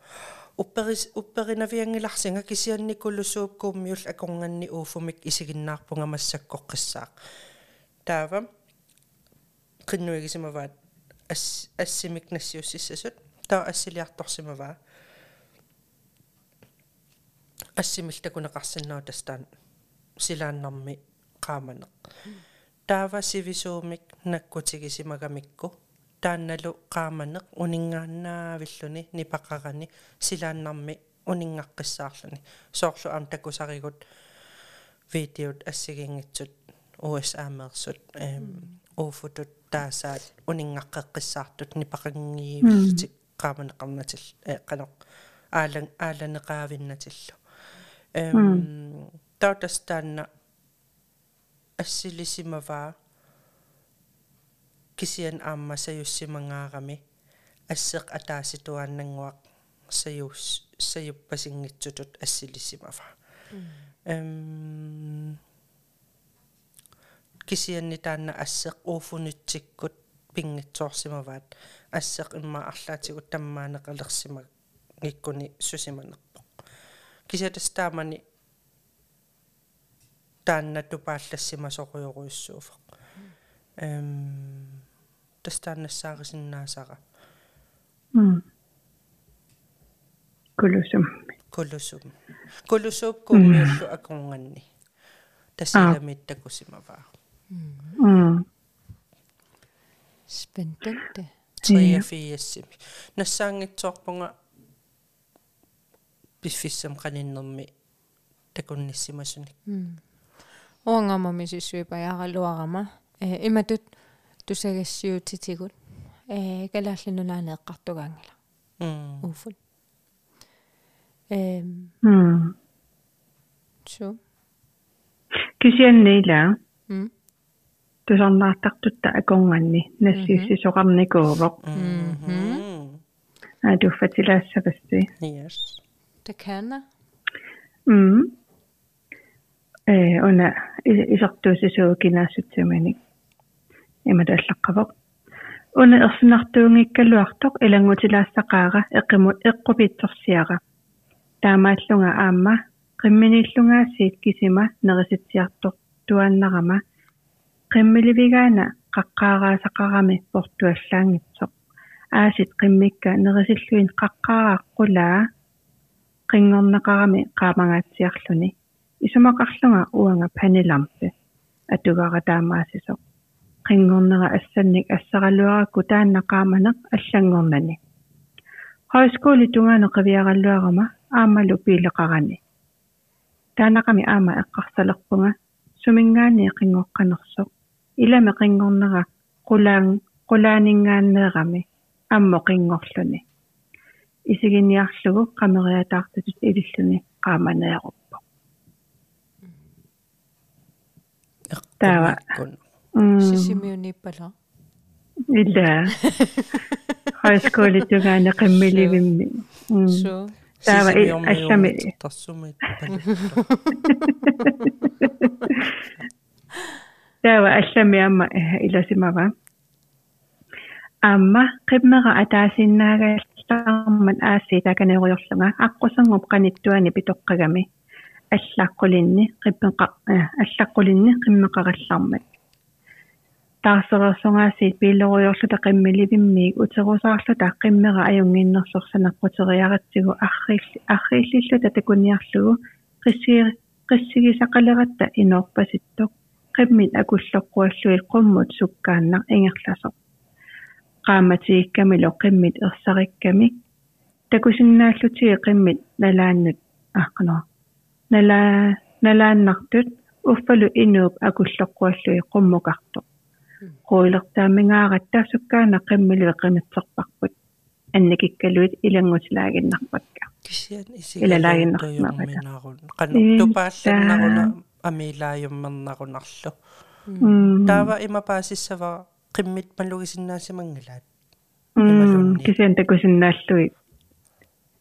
[SPEAKER 2] упперис упперинавиангиларсинга кисианникуллусууп кууммиул акорнганни ууфумик исигиннаарпунга массаккоққиссаақ таава qinnuigisimavaat ас ассимик нассиуссиссасут таа ассилиарторсимаваа ассимил такунеқарсиннаа тастаан силааннарми qaamaneq таава сивисуумик наккутигисимагамикку таанналу qaamaneq унингааннаавиллуни нипақарани силааннарми унингаққиссаарлуни соорлу аам такусаригут видеот ассигингитсут US аамерсут эм уфутут таасаат унингаққеққиссаартут нипақангиивиллутик qaamaneqarnatil э qanoq аалан ааланеqaавиннатиллу эм таутастаанна ассилисимаваа кисиан аама саюссимангаарами ассеқ атааситуааннангуақ саюс саюппасингитсутут ассилисимава. Эм кисианни таанна ассеқ ууфунитсиккут пингитсоорсимаваат. Ассеқ имма арлаатигут таммаанеқалерсима гиккуни сусиманерпоқ кисиатастаамани таанна тупааллассима соқуйоруйуссууфоқ эм тастаанассаарисиннаасара
[SPEAKER 3] м кулусум
[SPEAKER 2] кулусум кулусууп куммиуллу акорнганни тасиламит такусимаваа
[SPEAKER 3] м
[SPEAKER 1] спентенте
[SPEAKER 2] триафиассими нассаангитсоорпунга пиффиссам каниннэрми такунниссимасуник
[SPEAKER 1] оангамами сиссуипаяаралуарама э иматут тусагассиутитигут э калааллинунаанеэккартугаангила
[SPEAKER 2] м
[SPEAKER 1] уфун. Эм.
[SPEAKER 3] М
[SPEAKER 1] су
[SPEAKER 3] кисианнила
[SPEAKER 1] м
[SPEAKER 3] тусарнаартартутта акорнганни нассиуссисоқарникуувоқ
[SPEAKER 2] мм.
[SPEAKER 3] адуффатилаассавасси
[SPEAKER 2] yes
[SPEAKER 1] такана
[SPEAKER 3] м э она исартуусисуу кинаассутсиманик имадаллаққавоқ уна ерсинартуунгиккалуартоқ илангутилаассақаара эққимут эққупитсорсиара таамааллунга аама қимминиллунгаасиит кисима нериситсиартор туаннарама qimmiливигаана qaqqaaraasaqarami portuallaangitsoq aasit qimmikka nerisillуин qaqqaaraaqqulaa qinngorneqarami qaamangaatsiarluni isumaqarlunga uanga panilampe atugara taamaasisoq qinngornera assannik assaraluarakku taannaqaamaneq аллангорнани højskole tungaane qiviaralluarama aamalu piileqarani таанақами аама эққарсалерпунга сумингаани qingoqqanersoq ilame qinngornera qulaan qulaaningaanneerami аммо qinngorluni исигиниарлугу qameriataartatut ililluni qaamaneequppo таава
[SPEAKER 1] сисимиуниппала
[SPEAKER 3] illa хайсколи тугаане qimmiливимми
[SPEAKER 1] су
[SPEAKER 3] таава аллами
[SPEAKER 2] тассумит
[SPEAKER 3] таава аллами амма иласимава амма qimмера атаасиннаагааллаарман ааси таканериорлунга аққусангуп qaниттуани питоққагами аллааққулинни қиппеқа аллаққулинни қиммеқараллармат таарсерерсунгаасиит пииллеруйорлута qimmiливиммиик утерусаарлута qimмера аюнгиннерсорсанаққутериаратсигу арриилли аррииллиллута такуниарлугу qissigi qissigisaqaleраtta иноорпаситтоқ qimmin акуллоққуаллуил qumмут суккааннар ингерласоқ qaamatiikkami loqimmit erсариkkami такусиннааллутиги qimмит налааннут ааққано нала налааннартут уффалу инууп акуллоққуаллуи qumмукарто quillertaamingaarattaa sukkaana qimmilu qimitsерпарпут анникиккалуит илангутилаагиннарпакка
[SPEAKER 2] кисиан
[SPEAKER 3] илалаагиннарнарпата
[SPEAKER 2] кануттупаалланнаруна амилааюммернарунарлу таава имапаасиссава qimмит малугисиннаасимангалаат
[SPEAKER 3] кисиан такусиннааллуи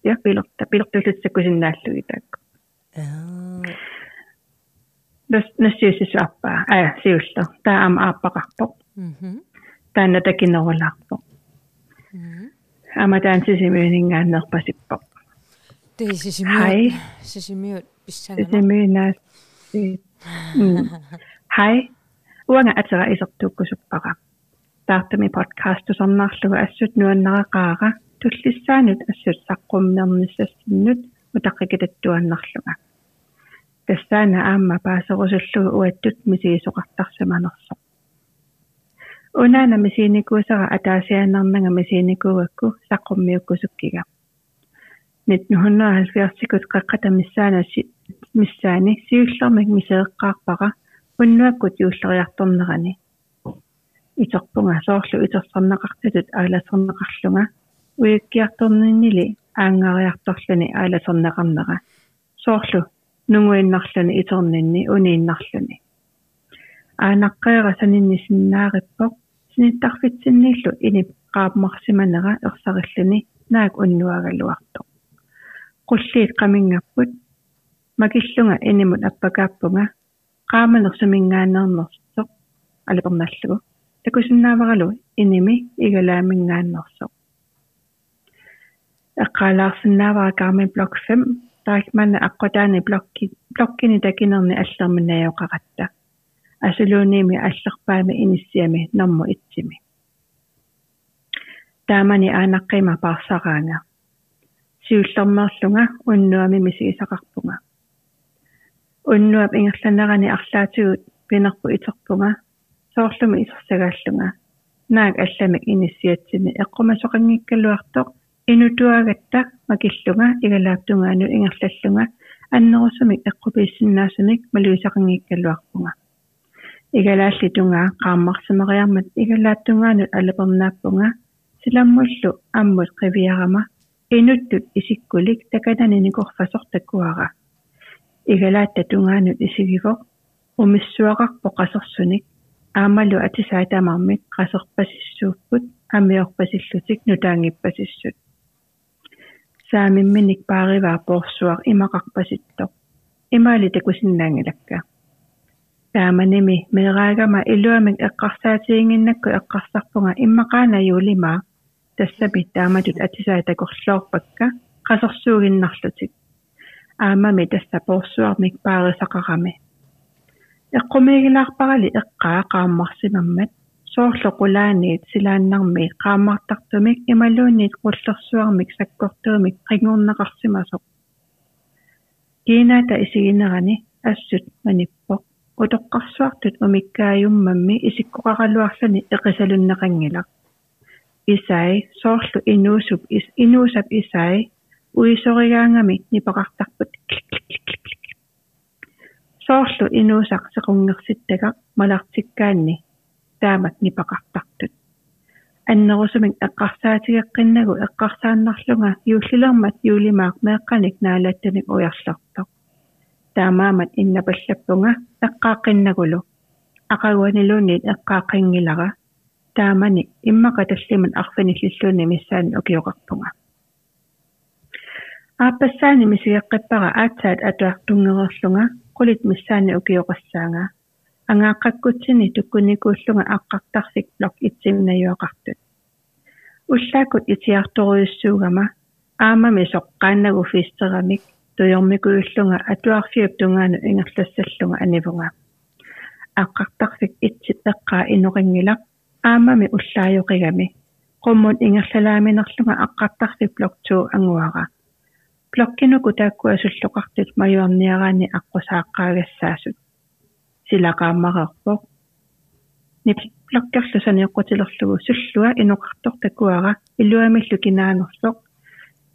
[SPEAKER 3] я пилерта пилертулутсаккусиннааллуи таакку
[SPEAKER 2] аа.
[SPEAKER 3] Нас нассиусисуарпаа аа сиуллу. Таа ама ааппақарпоқ
[SPEAKER 1] мм.
[SPEAKER 3] Таана такинерулаарпоқ ама таан сисимиунингааннерпасиппоқ
[SPEAKER 1] det sisimiut sisimiut pissangana
[SPEAKER 3] сисимиунаас хай. Уанга атера исертууккусуппара таартами подкаст тусарнаарлугу ассут нуаннерақаара туллиссаанут ассут саққуммернissaссиннут утаққикитаттуаннарлуга тассаана аама паасерусуллугу уаттут мисигисоқартарсаманерсо унаана мисиникуусара атаасианнарнага мисиникуугакку саққуммиуккусуккига 1970-сикут қаққата миссаана миссаани сиуллэрмик мисеэққаарпара уннуаккут юуллериарторнерани итерпунга соорлу итерсарнеқартатут ааласернеқарлунга уиккиарторниннили аангариарторлуни ааласернеқарнера соорлу нунгуиннарлуни итернинни унииннарлуни. Аанаққеера саниннисиннаариппоқ синиттарфитсиннииллу инип qaapmarsimanera ersarilluni naak unnuagalluartoq qulliit qaminngapput makillunga inimut appakaappunga qaamanersumingaannernersoq aliperналлугу такусиннааваралу иними игалаамингааннерсоq эққалаарсинаавара карми блок 5 таакмана аққутаани блокки блоккини такинерни аллерминаайоқаратта асулууними аллерпаами иниссиами норму итсими. Таамани аанаққима паарсараанга. Сиуллэрмерлунга уннуами мисигисақарпунга. Уннуап ингерланерани арлаатигут пинерпу итерпунга соорлуми исерсагааллунга наак алламик иниссиатсими эққумасоқангиккалуартоқ инутуагатта макиллунга игалааптунгаану ингерллаллунга аннерусумик эққуписсиннаасумик малуисақангиккалуарпунга. Игалаалли тунгаа qaammarsimeриармат игалааттунгаану алапернааппунга силаммуллу аммут qivиарама инуттут исиккулик такананини корфасортаккуара игалаатта тунгаанут исигивоқ умиссуақарпо қасерсуник аамалу атисаатамармик қасерпасиссууппут амиорпасиллутик нутаангиппасиссут саамимминик паариваа поорсуар имақарпаситтоқ имаали такусиннаангалакка тааманими меэраагама илуамик эққарсаатиингиннакку эққарсарпунга иммақаана юулимаа тассапит тааматут атисаа такорлоорпакка qasерсуугиннарлутик аамами тасса поорсуармик паарисақарами эққумигилаарпарали эққаа qaammarsimammat соорлоқулааниит силааннарми qaammartartumik ималуунниит qullersuarmik sakkortuumik qingorneqarsimasoq киинаата исигинерани ассут маниппоқ утоққарсуартут умиккааюммамми исиккоқаралуарлани эқисалуннеқангилақ исай соорлу инуусуп ис инуусап исай уисоригаангами нипақартарпут соорлу инуусaqsequngersittaga malartikkaanni taamat nipaqartartut аннерусумик эққарсаатигеққиннагу эққарсааннарлунга юуллилермат юулимаақ меэққаник наалаттаник уярлартоқ таамаамат иннапаллаппунга эққааққиннагулу ақагуанилуунниит эққааққингилара таамани иммақаталлимат арфиниллиллуунни миссаани укиоқарпунга ааппассаани мисигеққиппара аацаат атуартунгерерлунга qulит миссаани укиоқассаанга ангааққаккутсини туккуникууллунга аққартарсик блок итсимнаюақартут уллаакут итиарторуйуссуугама аамами соққааннагу фистерамик туйормикуиллунга атуарфиуп тунгаanu ингерлассаллунга анивунга. Аққартарсик итсит эққаа инуқингилақ аамами уллаажоқигами qummun ингерлалааминерлунга аққартарсик блок 2 ангуара блоккинуку тааккуасуллоқартут маюарниараани аққусааққаагассаасут силақааммарерпоқ нит блоккерлусаниэққутилерлугу суллуа инуқартор такуара илуамиллу кинаанерсоқ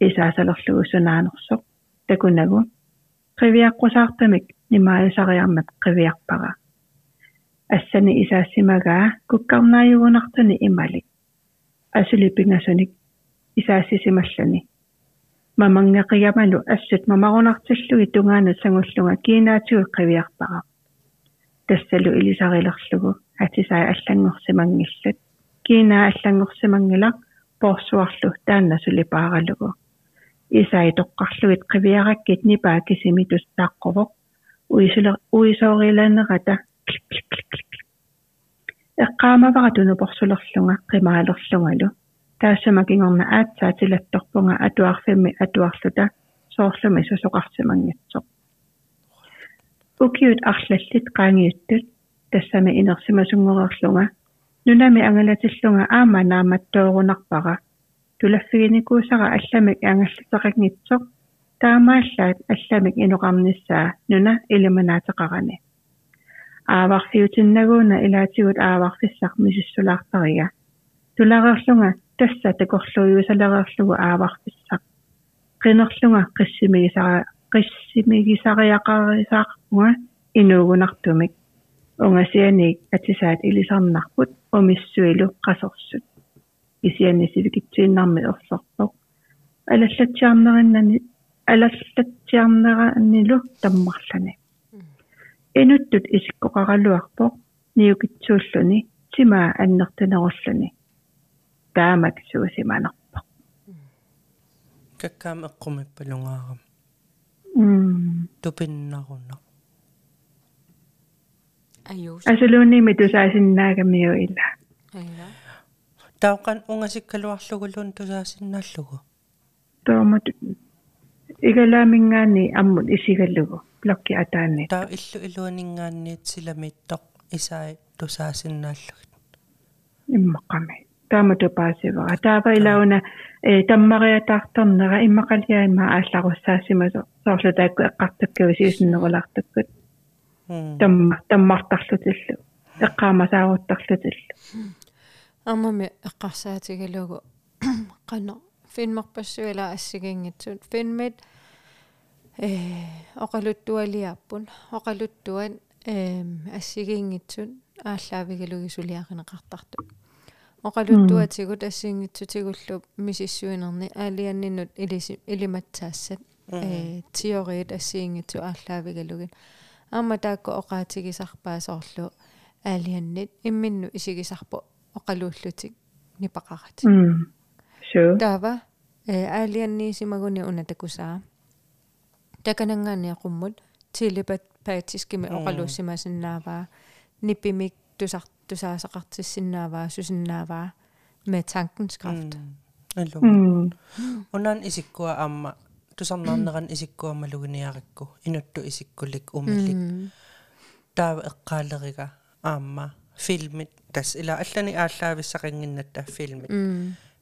[SPEAKER 3] исаасалерлугу сунаанерсоқ такунагу qivиаққусаартамик нимаасариармат qivиарпара ассани исаассимагаа куккарнааюгунартани ималик асулипингасуник исаассисималлани мамангеқигамалу ассут мамарунартиллуги тунгаанут сангуллунга кинаатигу qivиарпара тассалу илисарилерлугу атисаа аллангорсимангиллут кинаа аллангорсимангила порсуарлу таанна сулипааралугу исаи тоққарлугит qivиараккит нипаа кисимитус тааққовоқ уисулер уисоорилаанерата эққаамавара туну порсулерлунга қимаалерлунгалу таассамакингорна аатсаа тилатторпунга атуарфимми атуарлута соорлуми сусоқартимангитсоқ укиут арлаллит qaangiuttut тассами инерсимасунгорерлунга нунами ангалатиллунга аама нааматтоорунарпара тулаффигиникуусара алламик ангаллутеқагнитсоқ таамааллаат алламик иноқарниссаа нуна илиманаатеқарани ааварфиутиннагууна илаатигут ааварфиссақ мисиссулаартарига туларерлунга тасса такорлуйусалерерлугу ааварфиссақ qinерlunga qiссимигисара qiссимигисариақарисаақпунга инуугунартумик унгасианик атисаат илисарнарпут умиссуилу qasорсут исиани сивикитсииннарми орлорпоқ алаллатсиарнериннани алаллатсиарнерааннилу таммарлани. Инуттут исиккоқаралуарпоқ ниукитсууллуни симаа аннертанеруlluni таамак суусиманерпоқ
[SPEAKER 2] каккаам эққумиппалунгаарам
[SPEAKER 3] м
[SPEAKER 2] тупиннаруна
[SPEAKER 1] аюус
[SPEAKER 3] асулуунниими тусаасиннаагамиу ила.
[SPEAKER 1] Ая
[SPEAKER 2] таоқан унгасиккалуарлугулуун тусаасиннааллугу
[SPEAKER 3] тоомат игалаамингаани аммут исигаллугу. Блокки атаани.
[SPEAKER 2] Таа иллу илуанингаанниит силамиттоқ исаи тусаасиннааллугит
[SPEAKER 3] иммақами таамату паасива таава илауна э таммариатаарторнера иммақалиаима аалларуссаасимасо соорлу таакку эққартаккави сиусиннерулаартаккут тамма таммартарлутиллу эққаамасаагуттарлутиллу
[SPEAKER 1] аммами эққарсаатигалугу қано финмерпассуила ассигингитсут финмит э оқалуттуалиарпун оқалуттуан эм ассигингитсут ааллаавигалуги сулиақинеқартарту оқалуттуатигут ассингитсутигуллу мисиссуинерни аалианнинут илиси илиматсаассат э теориит ассингитсу ааллаавигалугин аама таакку оқаатигисарпаасоорлу аалианнит имминну исигисарпу оқалууллутик нипақарат
[SPEAKER 3] м су
[SPEAKER 1] таава э аалианниисимагуни уна такусаа таканангаани тилипат паатискими оқалууссимасиннааваа ниппимик тусар тусаасақартиссиннааваа сусиннааваа med tankens kraft
[SPEAKER 2] аллу
[SPEAKER 3] м
[SPEAKER 2] унан исиккуа аама тусарнаарнеран исиккуамалугиниарикку инутту исиккулик умилик таава эққаалерига аама филмит тас ила аллани ааллаависсақингиннатта филмит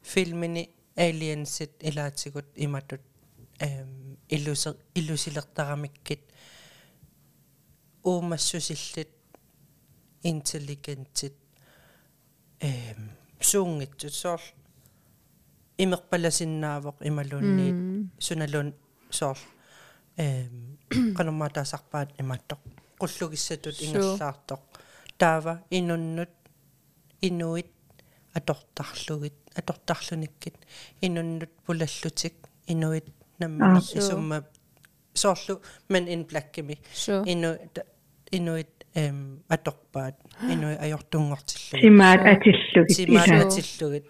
[SPEAKER 2] филмини aliensit ilaatsigут иматут эм иллусер иллусилертарамиккит уумассусиллит intelligentит эм сунгитсут. Соор имерпаласиннаавоқ ималуунниит суналун соор эм канамаатаасарпаат иматтоқ qullugissatut
[SPEAKER 1] Sure.
[SPEAKER 2] ingerlaartoq taava inunnut inuit atortarlugit atortarlunikkit inunnut pulallutik inuit namma
[SPEAKER 1] Sure.
[SPEAKER 2] isumma soorlu men in blackimi
[SPEAKER 1] so
[SPEAKER 2] inu inuit em atorpaat inui ajortungortillugit
[SPEAKER 3] Simaat atillugit.
[SPEAKER 2] simaat
[SPEAKER 1] Sure.
[SPEAKER 2] atillugit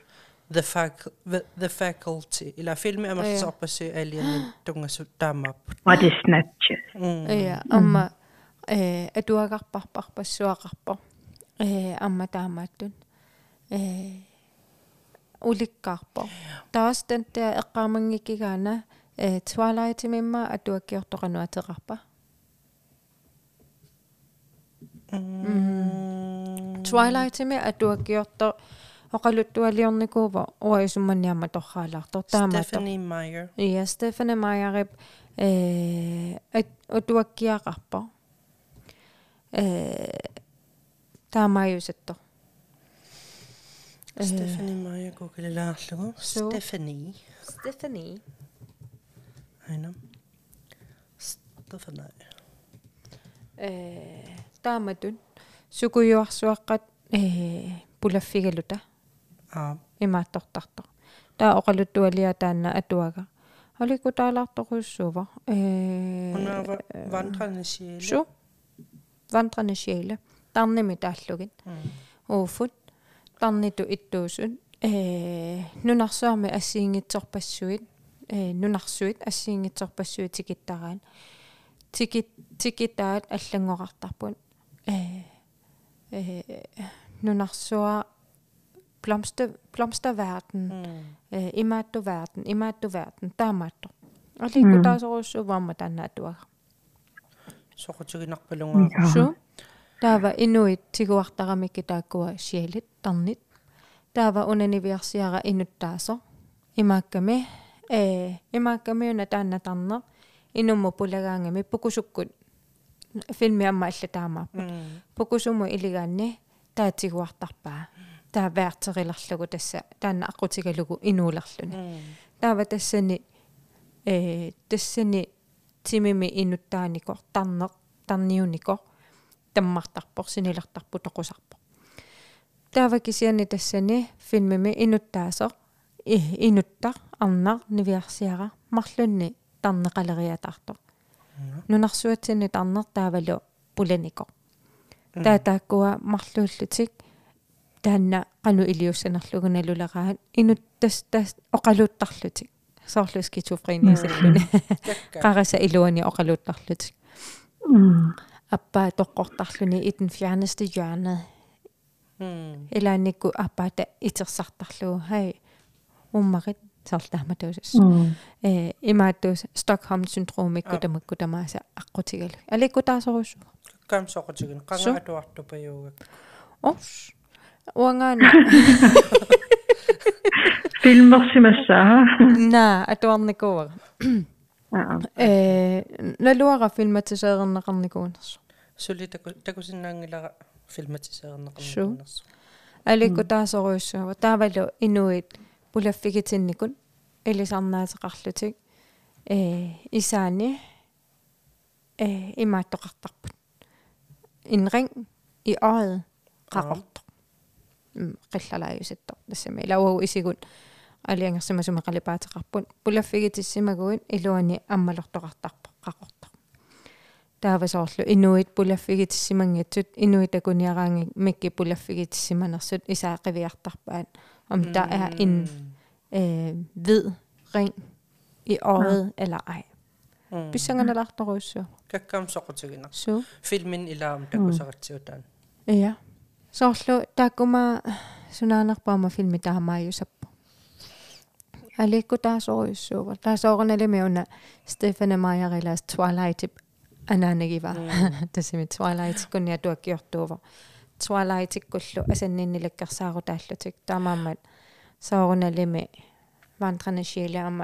[SPEAKER 2] the fac the, the faculty. Ila filmi amarsorpassu alianni tungassut taamaaput
[SPEAKER 3] What is snatches?
[SPEAKER 2] mm
[SPEAKER 1] ja amma э атуагарпарпарпассуақарпо э амма таамааттун. Э уликкаарпо таастан таа эққармангиккигаана э twilight-имимма атуаккиортоқануатеқарпа twilight-ими атуаккиорто оқалуттуалиорникуува уаисумманиама торхаалаартор таамаатто
[SPEAKER 2] Stephanie Meyer
[SPEAKER 1] Ja, Stefane Majarup øh, at utuakkiaqarpo. Øh, taamajusatto.
[SPEAKER 2] Stephanie Meyer googlelaarlugu
[SPEAKER 1] So.
[SPEAKER 2] Stephanie
[SPEAKER 1] Stephanie.
[SPEAKER 2] aina Stephanie
[SPEAKER 1] Øh, taamatun. Sukujuarsuaqqat øh, pulaffigaluta
[SPEAKER 2] ah
[SPEAKER 1] imaattortarto. Taa oqaluttualia taanna atuaga. Oliko taalaartoqussuuva? Øh,
[SPEAKER 2] unava vandrande sjæle
[SPEAKER 1] Su. Vandrende sjæle. Tarnimi taallugin. Uufut. Tarnitu ittuusun. Ee nunarsuarmi assiingitsorpassuit. Ee nunarsuit assiingitsorpassuit tikittaraан. Tikit tikitaat аллангоqartarpun. Ee ee nunarsua blomster blomsterverden. Ee imaattuverden, imaattuverden taamaatto. Aliku taasoruussuuvaamma tannaatuaga.
[SPEAKER 2] soqutiginarpalungaa
[SPEAKER 1] Su. Taava inuit tiguartaramikki taakkua sielit tarnit. Taava unaniviarsiara inuttaaso. Imaakkami ee imaakkami una taanna tarner. Inummu pulagaangami pukusukkut filmi amma allataamaappu. Pukusumu iligaanni taatiguartarpaa. Taa väärterilarlugu tassa taanna aqutigalugu inuularluni. Taava tassani ee tassani timimi inuttaaniko tarneq tarniuniko таммартарпор синилартарпу тоқусарпо таавакисиани тассани филмими инуттаасо и инутта арнар нивиарсиара марлунни тарнеқалериатаарто нунарсуатсини тарнер таавалу пуланико таа тааккуа марлууллутик таанна qaну илиуссанерлугуналулераат инуттас тас оқалуuttарлутик соорлу скизофрениасаллуни qarasa iluani oqaluuttarlutik appaa toqqortarluni i den fjerneste hjørne илааникку аппаата итерсартарлугу хай уммарит сарлааматуусас э имааттуус стокholm syndromикку тамакку тамааса аққутигалу аликку таасоруссу
[SPEAKER 2] kam soqutigun
[SPEAKER 1] Su.
[SPEAKER 2] qanga atuartupayuugak
[SPEAKER 1] орс уангаана
[SPEAKER 3] Filmersimassаа.
[SPEAKER 1] на атуарникуара
[SPEAKER 3] Аа.
[SPEAKER 1] э налуара филматисеернеқарникуунерсу
[SPEAKER 2] suli taku takusinnaangilara filmatiseerneqarnikunnersu
[SPEAKER 1] аликку таасоруйуссуава таавалу инуит пулаффигитинникун илисарнаатеқарлутик э исаани э имааттоқартарпут инринг и øjet qaqorto qillalaajusitto тассами лауау исигут алиангерсимасума қалипаатеқарпут пулаффигитиссимагуин илуани аммалортоқартарпо qaqorto таавасоорлу инуит пулаффигитиссимангатсут инуитакуниараанги микки пулаффигитиссиманерсут исаақивиартарпаат om mm. der er en øh, ved ring i øjet ja. eller ej. Bisangan ala aktaroisyo.
[SPEAKER 2] Kakkam sokutigina.
[SPEAKER 1] So.
[SPEAKER 2] Filmin ila am
[SPEAKER 1] taku sakatsiotan. Iya. So slo takuma sunanak pa ma filmi tahamayo sa po. Aliko taas oisyo. Taas okan ali me una Stefan Maja relas Twilight ananagiva. Tässä me Twilight kun ja tuokki johtuu. Taallutik taamaammat soorunalimi vandrende sjæle om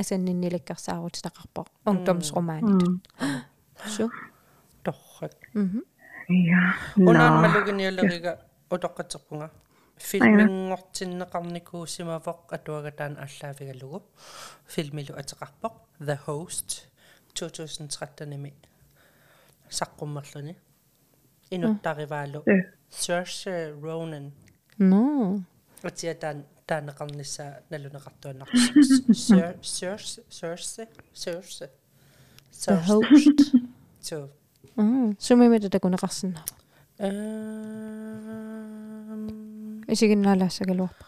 [SPEAKER 1] asanninnilikkarsaaru taqarpo ungdomsromaanit. So.
[SPEAKER 2] torrak
[SPEAKER 1] Mhm.
[SPEAKER 3] Ja.
[SPEAKER 2] unaan
[SPEAKER 3] No.
[SPEAKER 2] maluginialeriga utoqqaterpunga filminngortinneqarnikuusimavoq atuagataan allaavigalugu filmilu ateqarpoq the host. 2013 nimi саққуммерлуни инуттариваалу
[SPEAKER 3] Э.
[SPEAKER 2] Saoirse Ronan
[SPEAKER 1] no
[SPEAKER 2] атиа таан таанеқарнissaа налунеқартуаннар Saoirse Saoirse Saoirse
[SPEAKER 1] the host
[SPEAKER 2] so
[SPEAKER 1] mm sumimita takunaqarsinna
[SPEAKER 2] эм
[SPEAKER 1] исигиннаалаассагалуарпа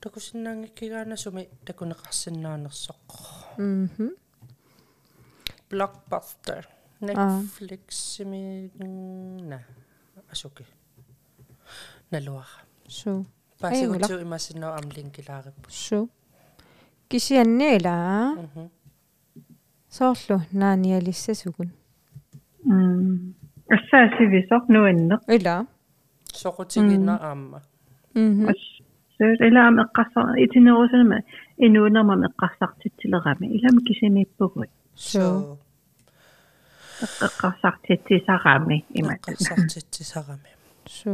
[SPEAKER 2] такусиннаангиккигаана суми такунеқарсиннаанерсоқ
[SPEAKER 1] мм
[SPEAKER 2] Blockbuster Netflix сими на асуки налуара
[SPEAKER 1] so
[SPEAKER 2] пасигуту имасиннаа амлинкилаариппу
[SPEAKER 1] so кисианниила
[SPEAKER 2] мгм
[SPEAKER 1] соорлу нааниалиссасугун
[SPEAKER 3] м ассаасивисор нуаннеқ
[SPEAKER 1] ила
[SPEAKER 2] соқутигинна аама.
[SPEAKER 1] Мм
[SPEAKER 3] сэр илаам эққарсар итинерусанама инуунермам эққарсартитсилерами илам кисимиппугут
[SPEAKER 1] so
[SPEAKER 3] эққарсартитсисарами иматана
[SPEAKER 2] эққарсартитсисарами
[SPEAKER 1] so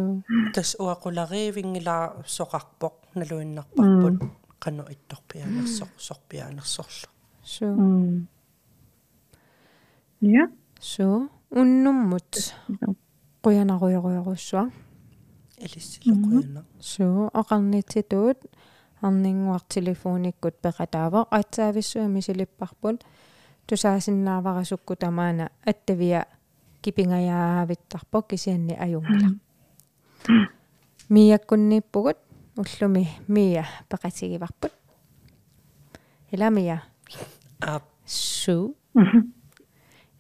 [SPEAKER 2] тас уақуларивингилаа соқарпоқ налуиннарпарпут қану itторпианерсоқ сорпианерсорлу
[SPEAKER 1] so
[SPEAKER 3] м я
[SPEAKER 1] so уннуммут қуянаруйоруйоруссуа
[SPEAKER 2] элиссилоқуяна
[SPEAKER 1] so оқарнитситуут арнингуар телефониккут пеқатаава атсаависсуами силиппарпут тусаасиннааварасукку тамаана аттавиа кипингаяавиттарпо кисианни аюнгила мияккунниппугут уллуми мия пеқатигиварпут иламия
[SPEAKER 2] аа
[SPEAKER 1] су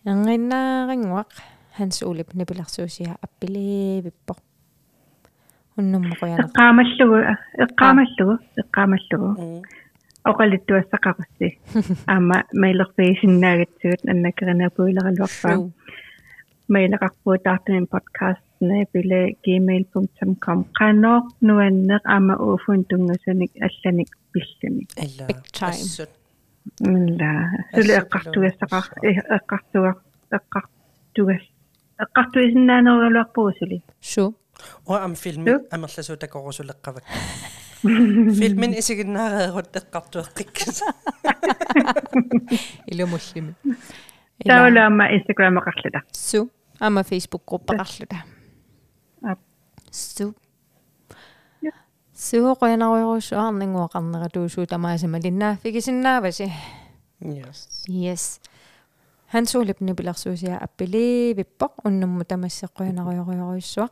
[SPEAKER 1] ангиннаарингуақ ханс улип нипиларсуусиа аппилиивиппо уннуммақуяна
[SPEAKER 3] эққаамаллугу эққаамаллугу эққаамаллугу
[SPEAKER 2] м
[SPEAKER 3] оқалиттуассақарусси аама мейлерфисиннаагатсуут аннакеринапуилералуарпаа
[SPEAKER 1] су
[SPEAKER 3] мейлеқарпуутаартамин подкаст нэ gmail.com qanooq nuanneq ama uufun tungassanik allanik pillani
[SPEAKER 2] ила
[SPEAKER 1] Big time.
[SPEAKER 2] ассут.
[SPEAKER 3] Illa sulu eqqartugassaqar eqqartuga eqqartugas eqqartuisinnaaneriluarpuusuli
[SPEAKER 1] су
[SPEAKER 2] уа ам филми
[SPEAKER 3] Ю.
[SPEAKER 2] амерласуутакорусулеққавак филмин исигиннаареерут эққартуэққиккас
[SPEAKER 1] илумуллими
[SPEAKER 3] таулаама instagram eqarluta
[SPEAKER 1] су ама фейсбук группақарлута
[SPEAKER 3] Ап.
[SPEAKER 1] су
[SPEAKER 3] Ja.
[SPEAKER 1] су qoyanaruiruussuarninguaqarneratуусуу тамаасама линнааффигисиннааваси
[SPEAKER 2] yes.
[SPEAKER 1] Yes. Хансуулип нипиларсуусиа аппилиивиппоq уннумму тамассеққуянаруйоруйоруйссуақ